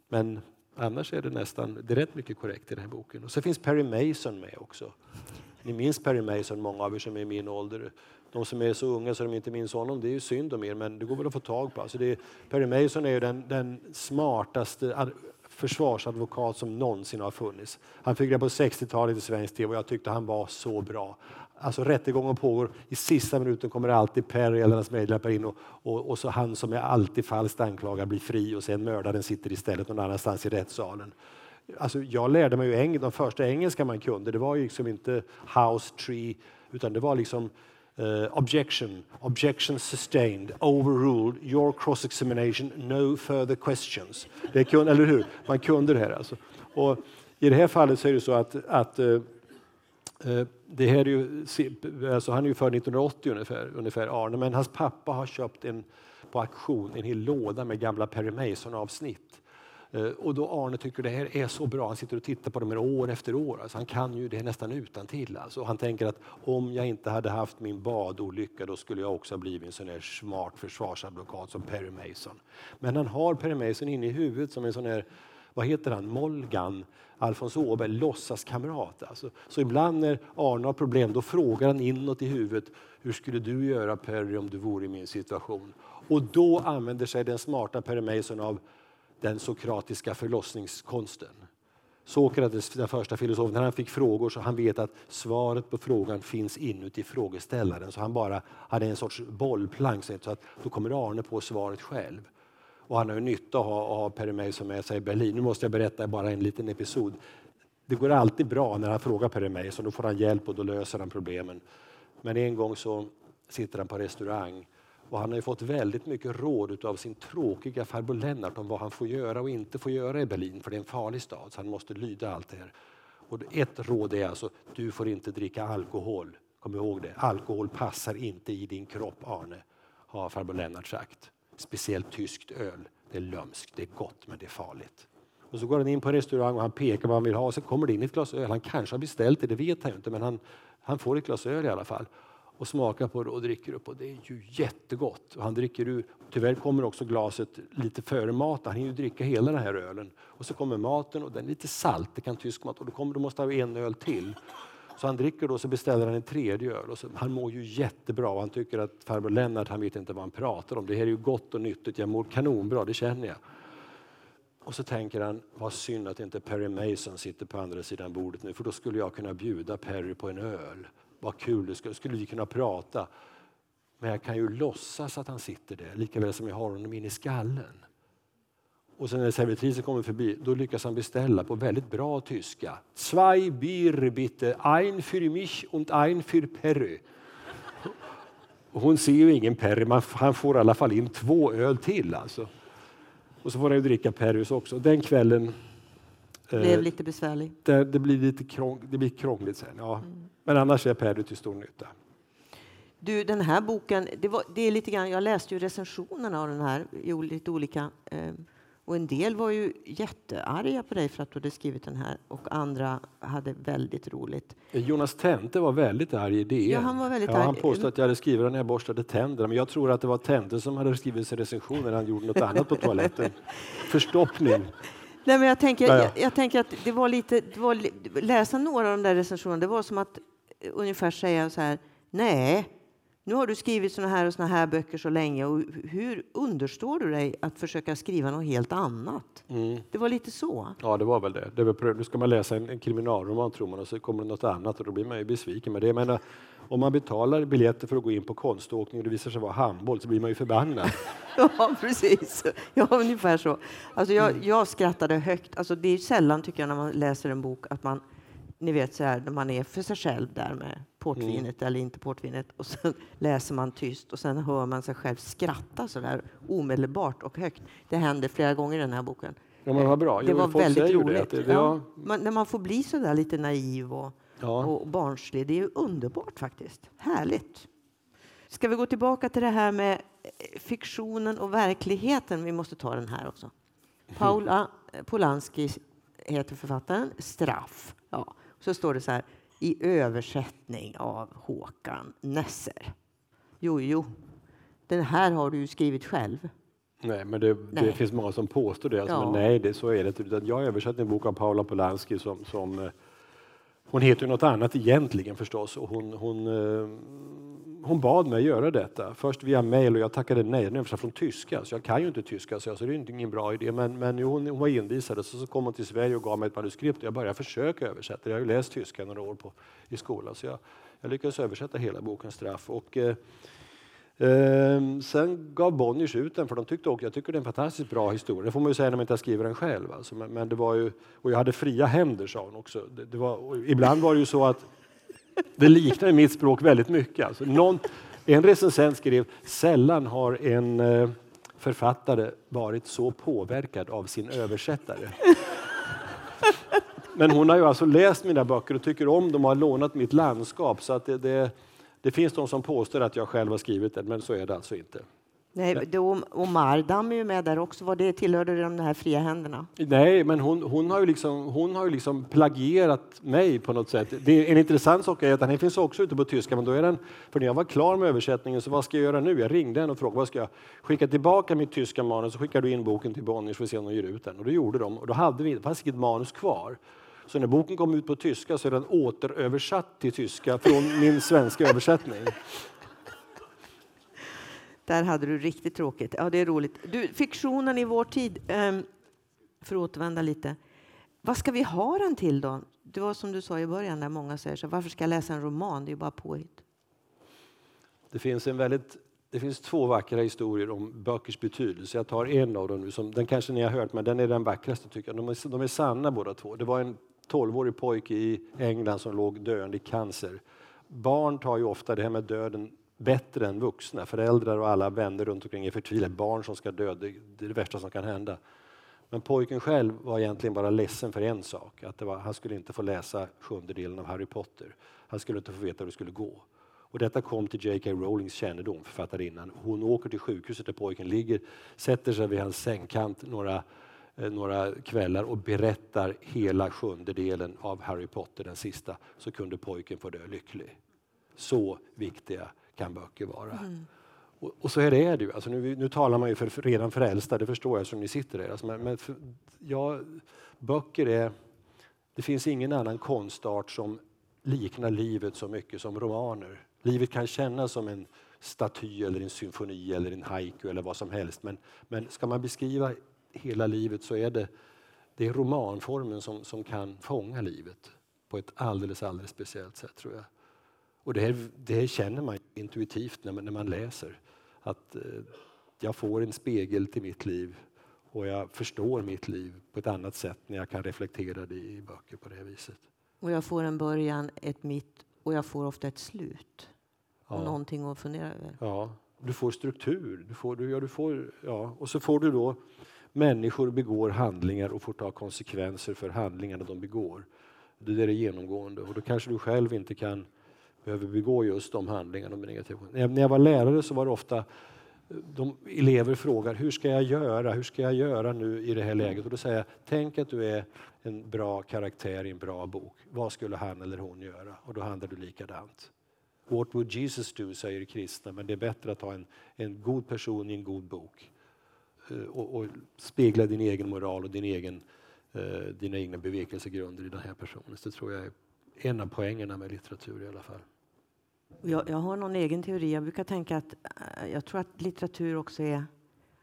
Speaker 3: men annars är det nästan, det är rätt mycket korrekt i den här boken. Och så finns Perry Mason med också. Ni minns Perry Mason, många av er som är i min ålder. De som är så unga så de inte minns honom, det är ju synd om er, men det går väl att få tag på. Alltså det är, Perry Mason är ju den, den smartaste försvarsadvokat som någonsin har funnits. Han fick det på 60-talet i svensk tv och jag tyckte han var så bra. Alltså rättegången pågår, i sista minuten kommer alltid Perry eller hans medhjälpare in och, och, och så han som är alltid falskt anklagad blir fri och sen mördaren sitter istället någon annanstans i rättssalen. Alltså jag lärde mig ju eng de första engelska man kunde, det var ju liksom inte house tree utan det var liksom Uh, objection, objection sustained, overruled, your cross examination, no further questions. Det kunde, eller hur? Man kunde det här alltså. Och I det här fallet så är det så att, att uh, Det här är ju, alltså han är ju född 1980 ungefär, ungefär, Arne, men hans pappa har köpt en, på auktion en hel låda med gamla Perry Mason-avsnitt. Eh, och då Arne tycker det här är så bra, han sitter och tittar på dem år efter år. Alltså han kan ju det nästan utan till. Alltså. Han tänker att om jag inte hade haft min badolycka då skulle jag också ha blivit en sån här smart försvarsadvokat som Perry Mason. Men han har Perry Mason inne i huvudet som en sån här vad heter han, Molgan, Alfons Åberg, låtsaskamrat. Alltså. Så ibland när Arne har problem då frågar han inåt i huvudet, hur skulle du göra Perry om du vore i min situation? Och då använder sig den smarta Perry Mason av den sokratiska förlossningskonsten. Sokrates, den första filosofen, när han fick frågor så han vet att svaret på frågan finns inuti frågeställaren. Så han bara hade en sorts bollplank så att då kommer Arne på svaret själv. Och han har ju nytta av att ha Perry som är sig i Berlin. Nu måste jag berätta bara en liten episod. Det går alltid bra när han frågar Perry så då får han hjälp och då löser han problemen. Men en gång så sitter han på restaurang och han har fått väldigt mycket råd av sin tråkiga farbror Lennart om vad han får göra och inte får göra i Berlin, för det är en farlig stad, så han måste lyda allt det här. Och ett råd är alltså, du får inte dricka alkohol. Kom ihåg det, alkohol passar inte i din kropp, Arne, har farbror Lennart sagt. Speciellt tyskt öl. Det är lömskt, det är gott, men det är farligt. Och så går han in på en restaurang och han pekar vad han vill ha och så kommer det in ett glas öl. Han kanske har beställt det, det vet han inte, men han, han får ett glas öl i alla fall och smakar på det och dricker upp och det är ju jättegott. Och han dricker ur, tyvärr kommer också glaset lite före maten, han hinner dricka hela den här ölen. Och så kommer maten och den är lite salt, det kan tysk mat, och då kommer, du måste ha en öl till. Så han dricker då så beställer han en tredje öl. Och så, han mår ju jättebra och han tycker att farbror Lennart han vet inte vad han pratar om. Det här är ju gott och nyttigt, jag mår kanonbra, det känner jag. Och så tänker han, vad synd att inte Perry Mason sitter på andra sidan bordet nu för då skulle jag kunna bjuda Perry på en öl vad kul det skulle, skulle vi kunna prata. Men jag kan ju låtsas att han sitter där, lika väl som jag har honom in i skallen. Och sen när servitrisen kommer förbi, då lyckas han beställa på väldigt bra tyska. Zwei Bier bitte, ein für mich und ein für Perry. hon ser ju ingen Perry, men han får i alla fall in två öl till. Alltså. Och så får han ju dricka Perrys också. Den kvällen
Speaker 2: blev eh, lite besvärlig.
Speaker 3: Det, det, blir lite krång, det blir krångligt sen. Ja. Mm. Men annars är Perry till stor nytta.
Speaker 2: Du, den här boken, det, var, det är lite grann, jag läste ju recensionerna av den här i lite olika eh, och en del var ju jättearga på dig för att du hade skrivit den här och andra hade väldigt roligt.
Speaker 3: Jonas Tente var väldigt arg i DN.
Speaker 2: Ja, han var väldigt
Speaker 3: ja, arg. Han påstod att jag hade skrivit den när jag borstade tänderna, men jag tror att det var Tente som hade skrivit sin recension när han gjorde något annat på toaletten. (laughs) Förstoppning.
Speaker 2: Nej, men jag, tänker, jag, jag, tänker att det var lite, det var, läsa några av de där recensionerna, det var som att ungefär säga så här, nej, nu har du skrivit såna här och såna här böcker så länge och hur understår du dig att försöka skriva något helt annat? Mm. Det var lite så.
Speaker 3: Ja, det var väl det. det var, nu ska man läsa en, en kriminalroman tror man och så kommer det något annat och då blir man ju besviken. Men det, jag menar, om man betalar biljetter för att gå in på konståkning och det visar sig vara handboll så blir man ju förbannad. (laughs)
Speaker 2: ja, precis. Ja, ungefär så. Alltså jag, mm. jag skrattade högt. Alltså det är sällan, tycker jag, när man läser en bok att man ni vet så här, när man är för sig själv där med portvinet mm. eller inte portvinet och sen (laughs) läser man tyst och sen hör man sig själv skratta så där omedelbart och högt. Det händer flera gånger i den här boken.
Speaker 3: Ja, men vad bra.
Speaker 2: Det var väldigt roligt. Det, det, ja. Man, när man får bli så där lite naiv och, ja. och barnslig. Det är underbart faktiskt. Härligt. Ska vi gå tillbaka till det här med eh, fiktionen och verkligheten? Vi måste ta den här också. (laughs) Paula Polanski heter författaren. Straff. Ja. Så står det så här i översättning av Håkan Nesser. Jo, jo, den här har du skrivit själv.
Speaker 3: Nej, men det, nej. det finns många som påstår det. Alltså, ja. Men nej, det, så är det inte. Jag har översatt en bok av Paula Polanski som, som eh, hon heter något annat egentligen förstås och hon, hon, eh, hon bad mig göra detta. Först via mail och jag tackade nej. Nu är från tyska så jag kan ju inte tyska så, det är ingen bra idé. Men, men hon, hon var envisad så, så kom hon till Sverige och gav mig ett manuskript och jag började försöka översätta. Jag har ju läst tyska några år på, i skolan så jag, jag lyckades översätta hela boken Straff. Och, eh, Ehm, sen gav Bonniers ut den, för de tyckte också, jag tycker det är en fantastiskt bra historia. Det får man ju säga när man inte skriver den själv. Alltså. Men, men, det var ju, och jag hade fria händer, sa hon också. Det, det var, ibland var det ju så att det liknade mitt språk väldigt mycket. Alltså, någon, en recensent skrev, sällan har en eh, författare varit så påverkad av sin översättare. Men hon har ju alltså läst mina böcker och tycker om dem och har lånat mitt landskap. Så att det, det det finns de som påstår att jag själv har skrivit den, men så är det alltså inte.
Speaker 2: Nej, det, och Mardam är ju med där också. Var det, tillhörde de här fria händerna?
Speaker 3: Nej, men hon, hon, har ju liksom, hon har ju liksom plagierat mig på något sätt. Det, en intressant sak är att den finns också ute på tyska, men då är den, för när jag var klar med översättningen så vad ska jag göra nu? Jag ringde henne och frågade vad ska jag skicka tillbaka mitt tyska manus så skickar du in boken till Bonniers för att se om de ger ut den. Och det gjorde de och då hade vi, det fanns inget manus kvar. Så när boken kom ut på tyska så är den återöversatt till tyska från min svenska översättning.
Speaker 2: Där hade du riktigt tråkigt. Ja, det är roligt. Du, fiktionen i vår tid, um, för att återvända lite. Vad ska vi ha den till då? Det var som du sa i början, där många säger så varför ska jag läsa en roman? Det är ju bara påhitt.
Speaker 3: Det finns en väldigt det finns två vackra historier om böckers betydelse. Jag tar en av dem nu, som, den kanske ni har hört, men den är den vackraste tycker jag. De är, de är sanna båda två. Det var en 12-årig pojke i England som låg döende i cancer. Barn tar ju ofta det här med döden bättre än vuxna. Föräldrar och alla vänner runt omkring är förtvivlade. Barn som ska dö, det är det värsta som kan hända. Men pojken själv var egentligen bara ledsen för en sak. Att det var, han skulle inte få läsa sjunde delen av Harry Potter. Han skulle inte få veta hur det skulle gå. Och detta kom till J.K. Rowlings kännedom, författarinnan. Hon åker till sjukhuset där pojken ligger, sätter sig vid hans sängkant några, några kvällar och berättar hela sjunde delen av Harry Potter, den sista, så kunde pojken få dö lycklig. Så viktiga kan böcker vara. Mm. Och, och, så är det ju. Alltså nu, nu talar man ju för, redan för äldsta, det förstår jag som ni sitter där. Alltså, men, men för, ja, böcker är... Det finns ingen annan konstart som liknar livet så mycket som romaner. Livet kan kännas som en staty eller en symfoni eller en haiku eller vad som helst. Men, men ska man beskriva hela livet så är det, det är romanformen som, som kan fånga livet på ett alldeles, alldeles speciellt sätt tror jag. Och det, här, det här känner man intuitivt när man, när man läser. Att eh, jag får en spegel till mitt liv och jag förstår mitt liv på ett annat sätt när jag kan reflektera det i böcker på det viset.
Speaker 2: Och jag får en början, ett mitt och jag får ofta ett slut. Ja. Och någonting att fundera över.
Speaker 3: Ja, du får struktur. Du får, du, ja, du får, ja. Och så får du då människor begår handlingar och får ta konsekvenser för handlingarna de begår. Det är det genomgående och då kanske du själv inte kan behöver begå just de handlingarna. När jag var lärare så var det ofta de elever frågar hur ska jag göra? Hur ska jag göra nu i det här läget? Och då säger jag, tänk att du är en bra karaktär i en bra bok. Vad skulle han eller hon göra? Och då handlar du likadant. What would Jesus do, säger kristna, men det är bättre att ha en, en god person i en god bok och, och spegla din egen moral och din egen, uh, dina egna bevekelsegrunder i den här personen. Så det tror jag är en av poängerna med litteratur i alla fall.
Speaker 2: Jag, jag har någon egen teori. Jag brukar tänka att äh, jag tror att litteratur också är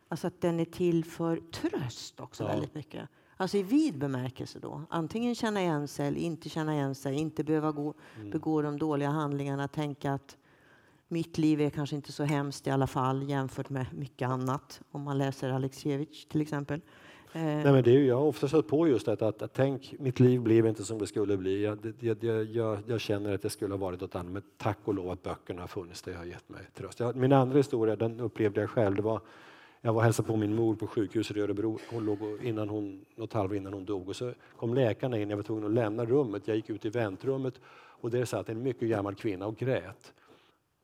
Speaker 2: alltså att den är till för tröst också ja. väldigt mycket. Alltså i vid bemärkelse då. Antingen känna igen sig eller inte känna igen sig. Inte behöva gå, mm. begå de dåliga handlingarna. Tänka att mitt liv är kanske inte så hemskt i alla fall jämfört med mycket annat. Om man läser Alexievich till exempel.
Speaker 3: Eh, Nej, men det är, jag har ofta stött på just detta att, att tänk, mitt liv blev inte som det skulle bli. Jag, jag, jag, jag känner att det skulle ha varit något annat, men tack och lov att böckerna har funnits. Det har gett mig tröst. Jag, min andra historia, den upplevde jag själv. Det var, jag var och hälsade på min mor på sjukhuset i Örebro. Hon låg innan hon, något halvår innan hon dog. Och så kom läkarna in. Jag var tvungen att lämna rummet. Jag gick ut i väntrummet och där satt en mycket gammal kvinna och grät.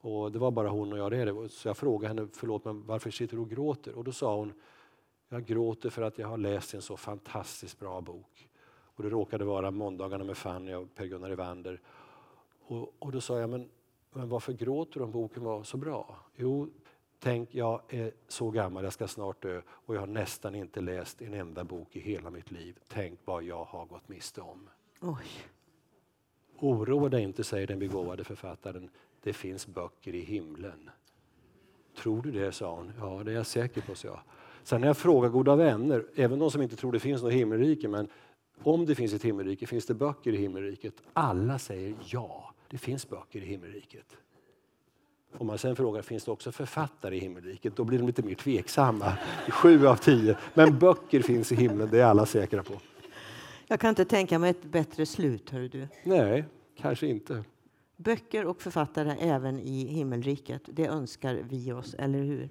Speaker 3: Och det var bara hon och jag där. Så jag frågade henne, förlåt men varför sitter du och gråter? Och då sa hon, jag gråter för att jag har läst en så fantastiskt bra bok. Och det råkade vara Måndagarna med Fanny av Per-Gunnar Evander. Och, och då sa jag, men, men varför gråter du om boken var så bra? Jo, tänk jag är så gammal, jag ska snart dö och jag har nästan inte läst en enda bok i hela mitt liv. Tänk vad jag har gått miste om.
Speaker 2: Oj.
Speaker 3: Oroa dig inte, säger den begåvade författaren. Det finns böcker i himlen. Tror du det, sa hon. Ja, det är jag säker på, sa jag. Sen när jag frågar goda vänner, även de som inte tror det finns något himmelrike, men om det finns ett himmelrike, finns det böcker i himmelriket? Alla säger ja, det finns böcker i himmelriket. Om man sen frågar, finns det också författare i himmelriket? Då blir de lite mer tveksamma. Sju av tio. Men böcker finns i himlen, det är alla säkra på.
Speaker 2: Jag kan inte tänka mig ett bättre slut, hör du.
Speaker 3: Nej, kanske inte.
Speaker 2: Böcker och författare även i himmelriket, det önskar vi oss, eller hur?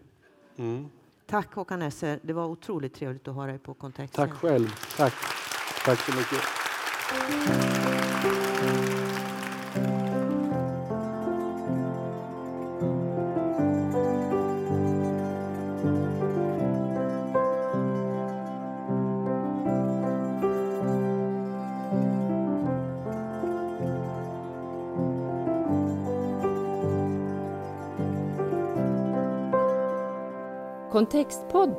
Speaker 2: Mm. Tack Håkan Esser. Det var otroligt trevligt att ha dig på kontakt.
Speaker 3: Tack själv. Tack. Tack så mycket.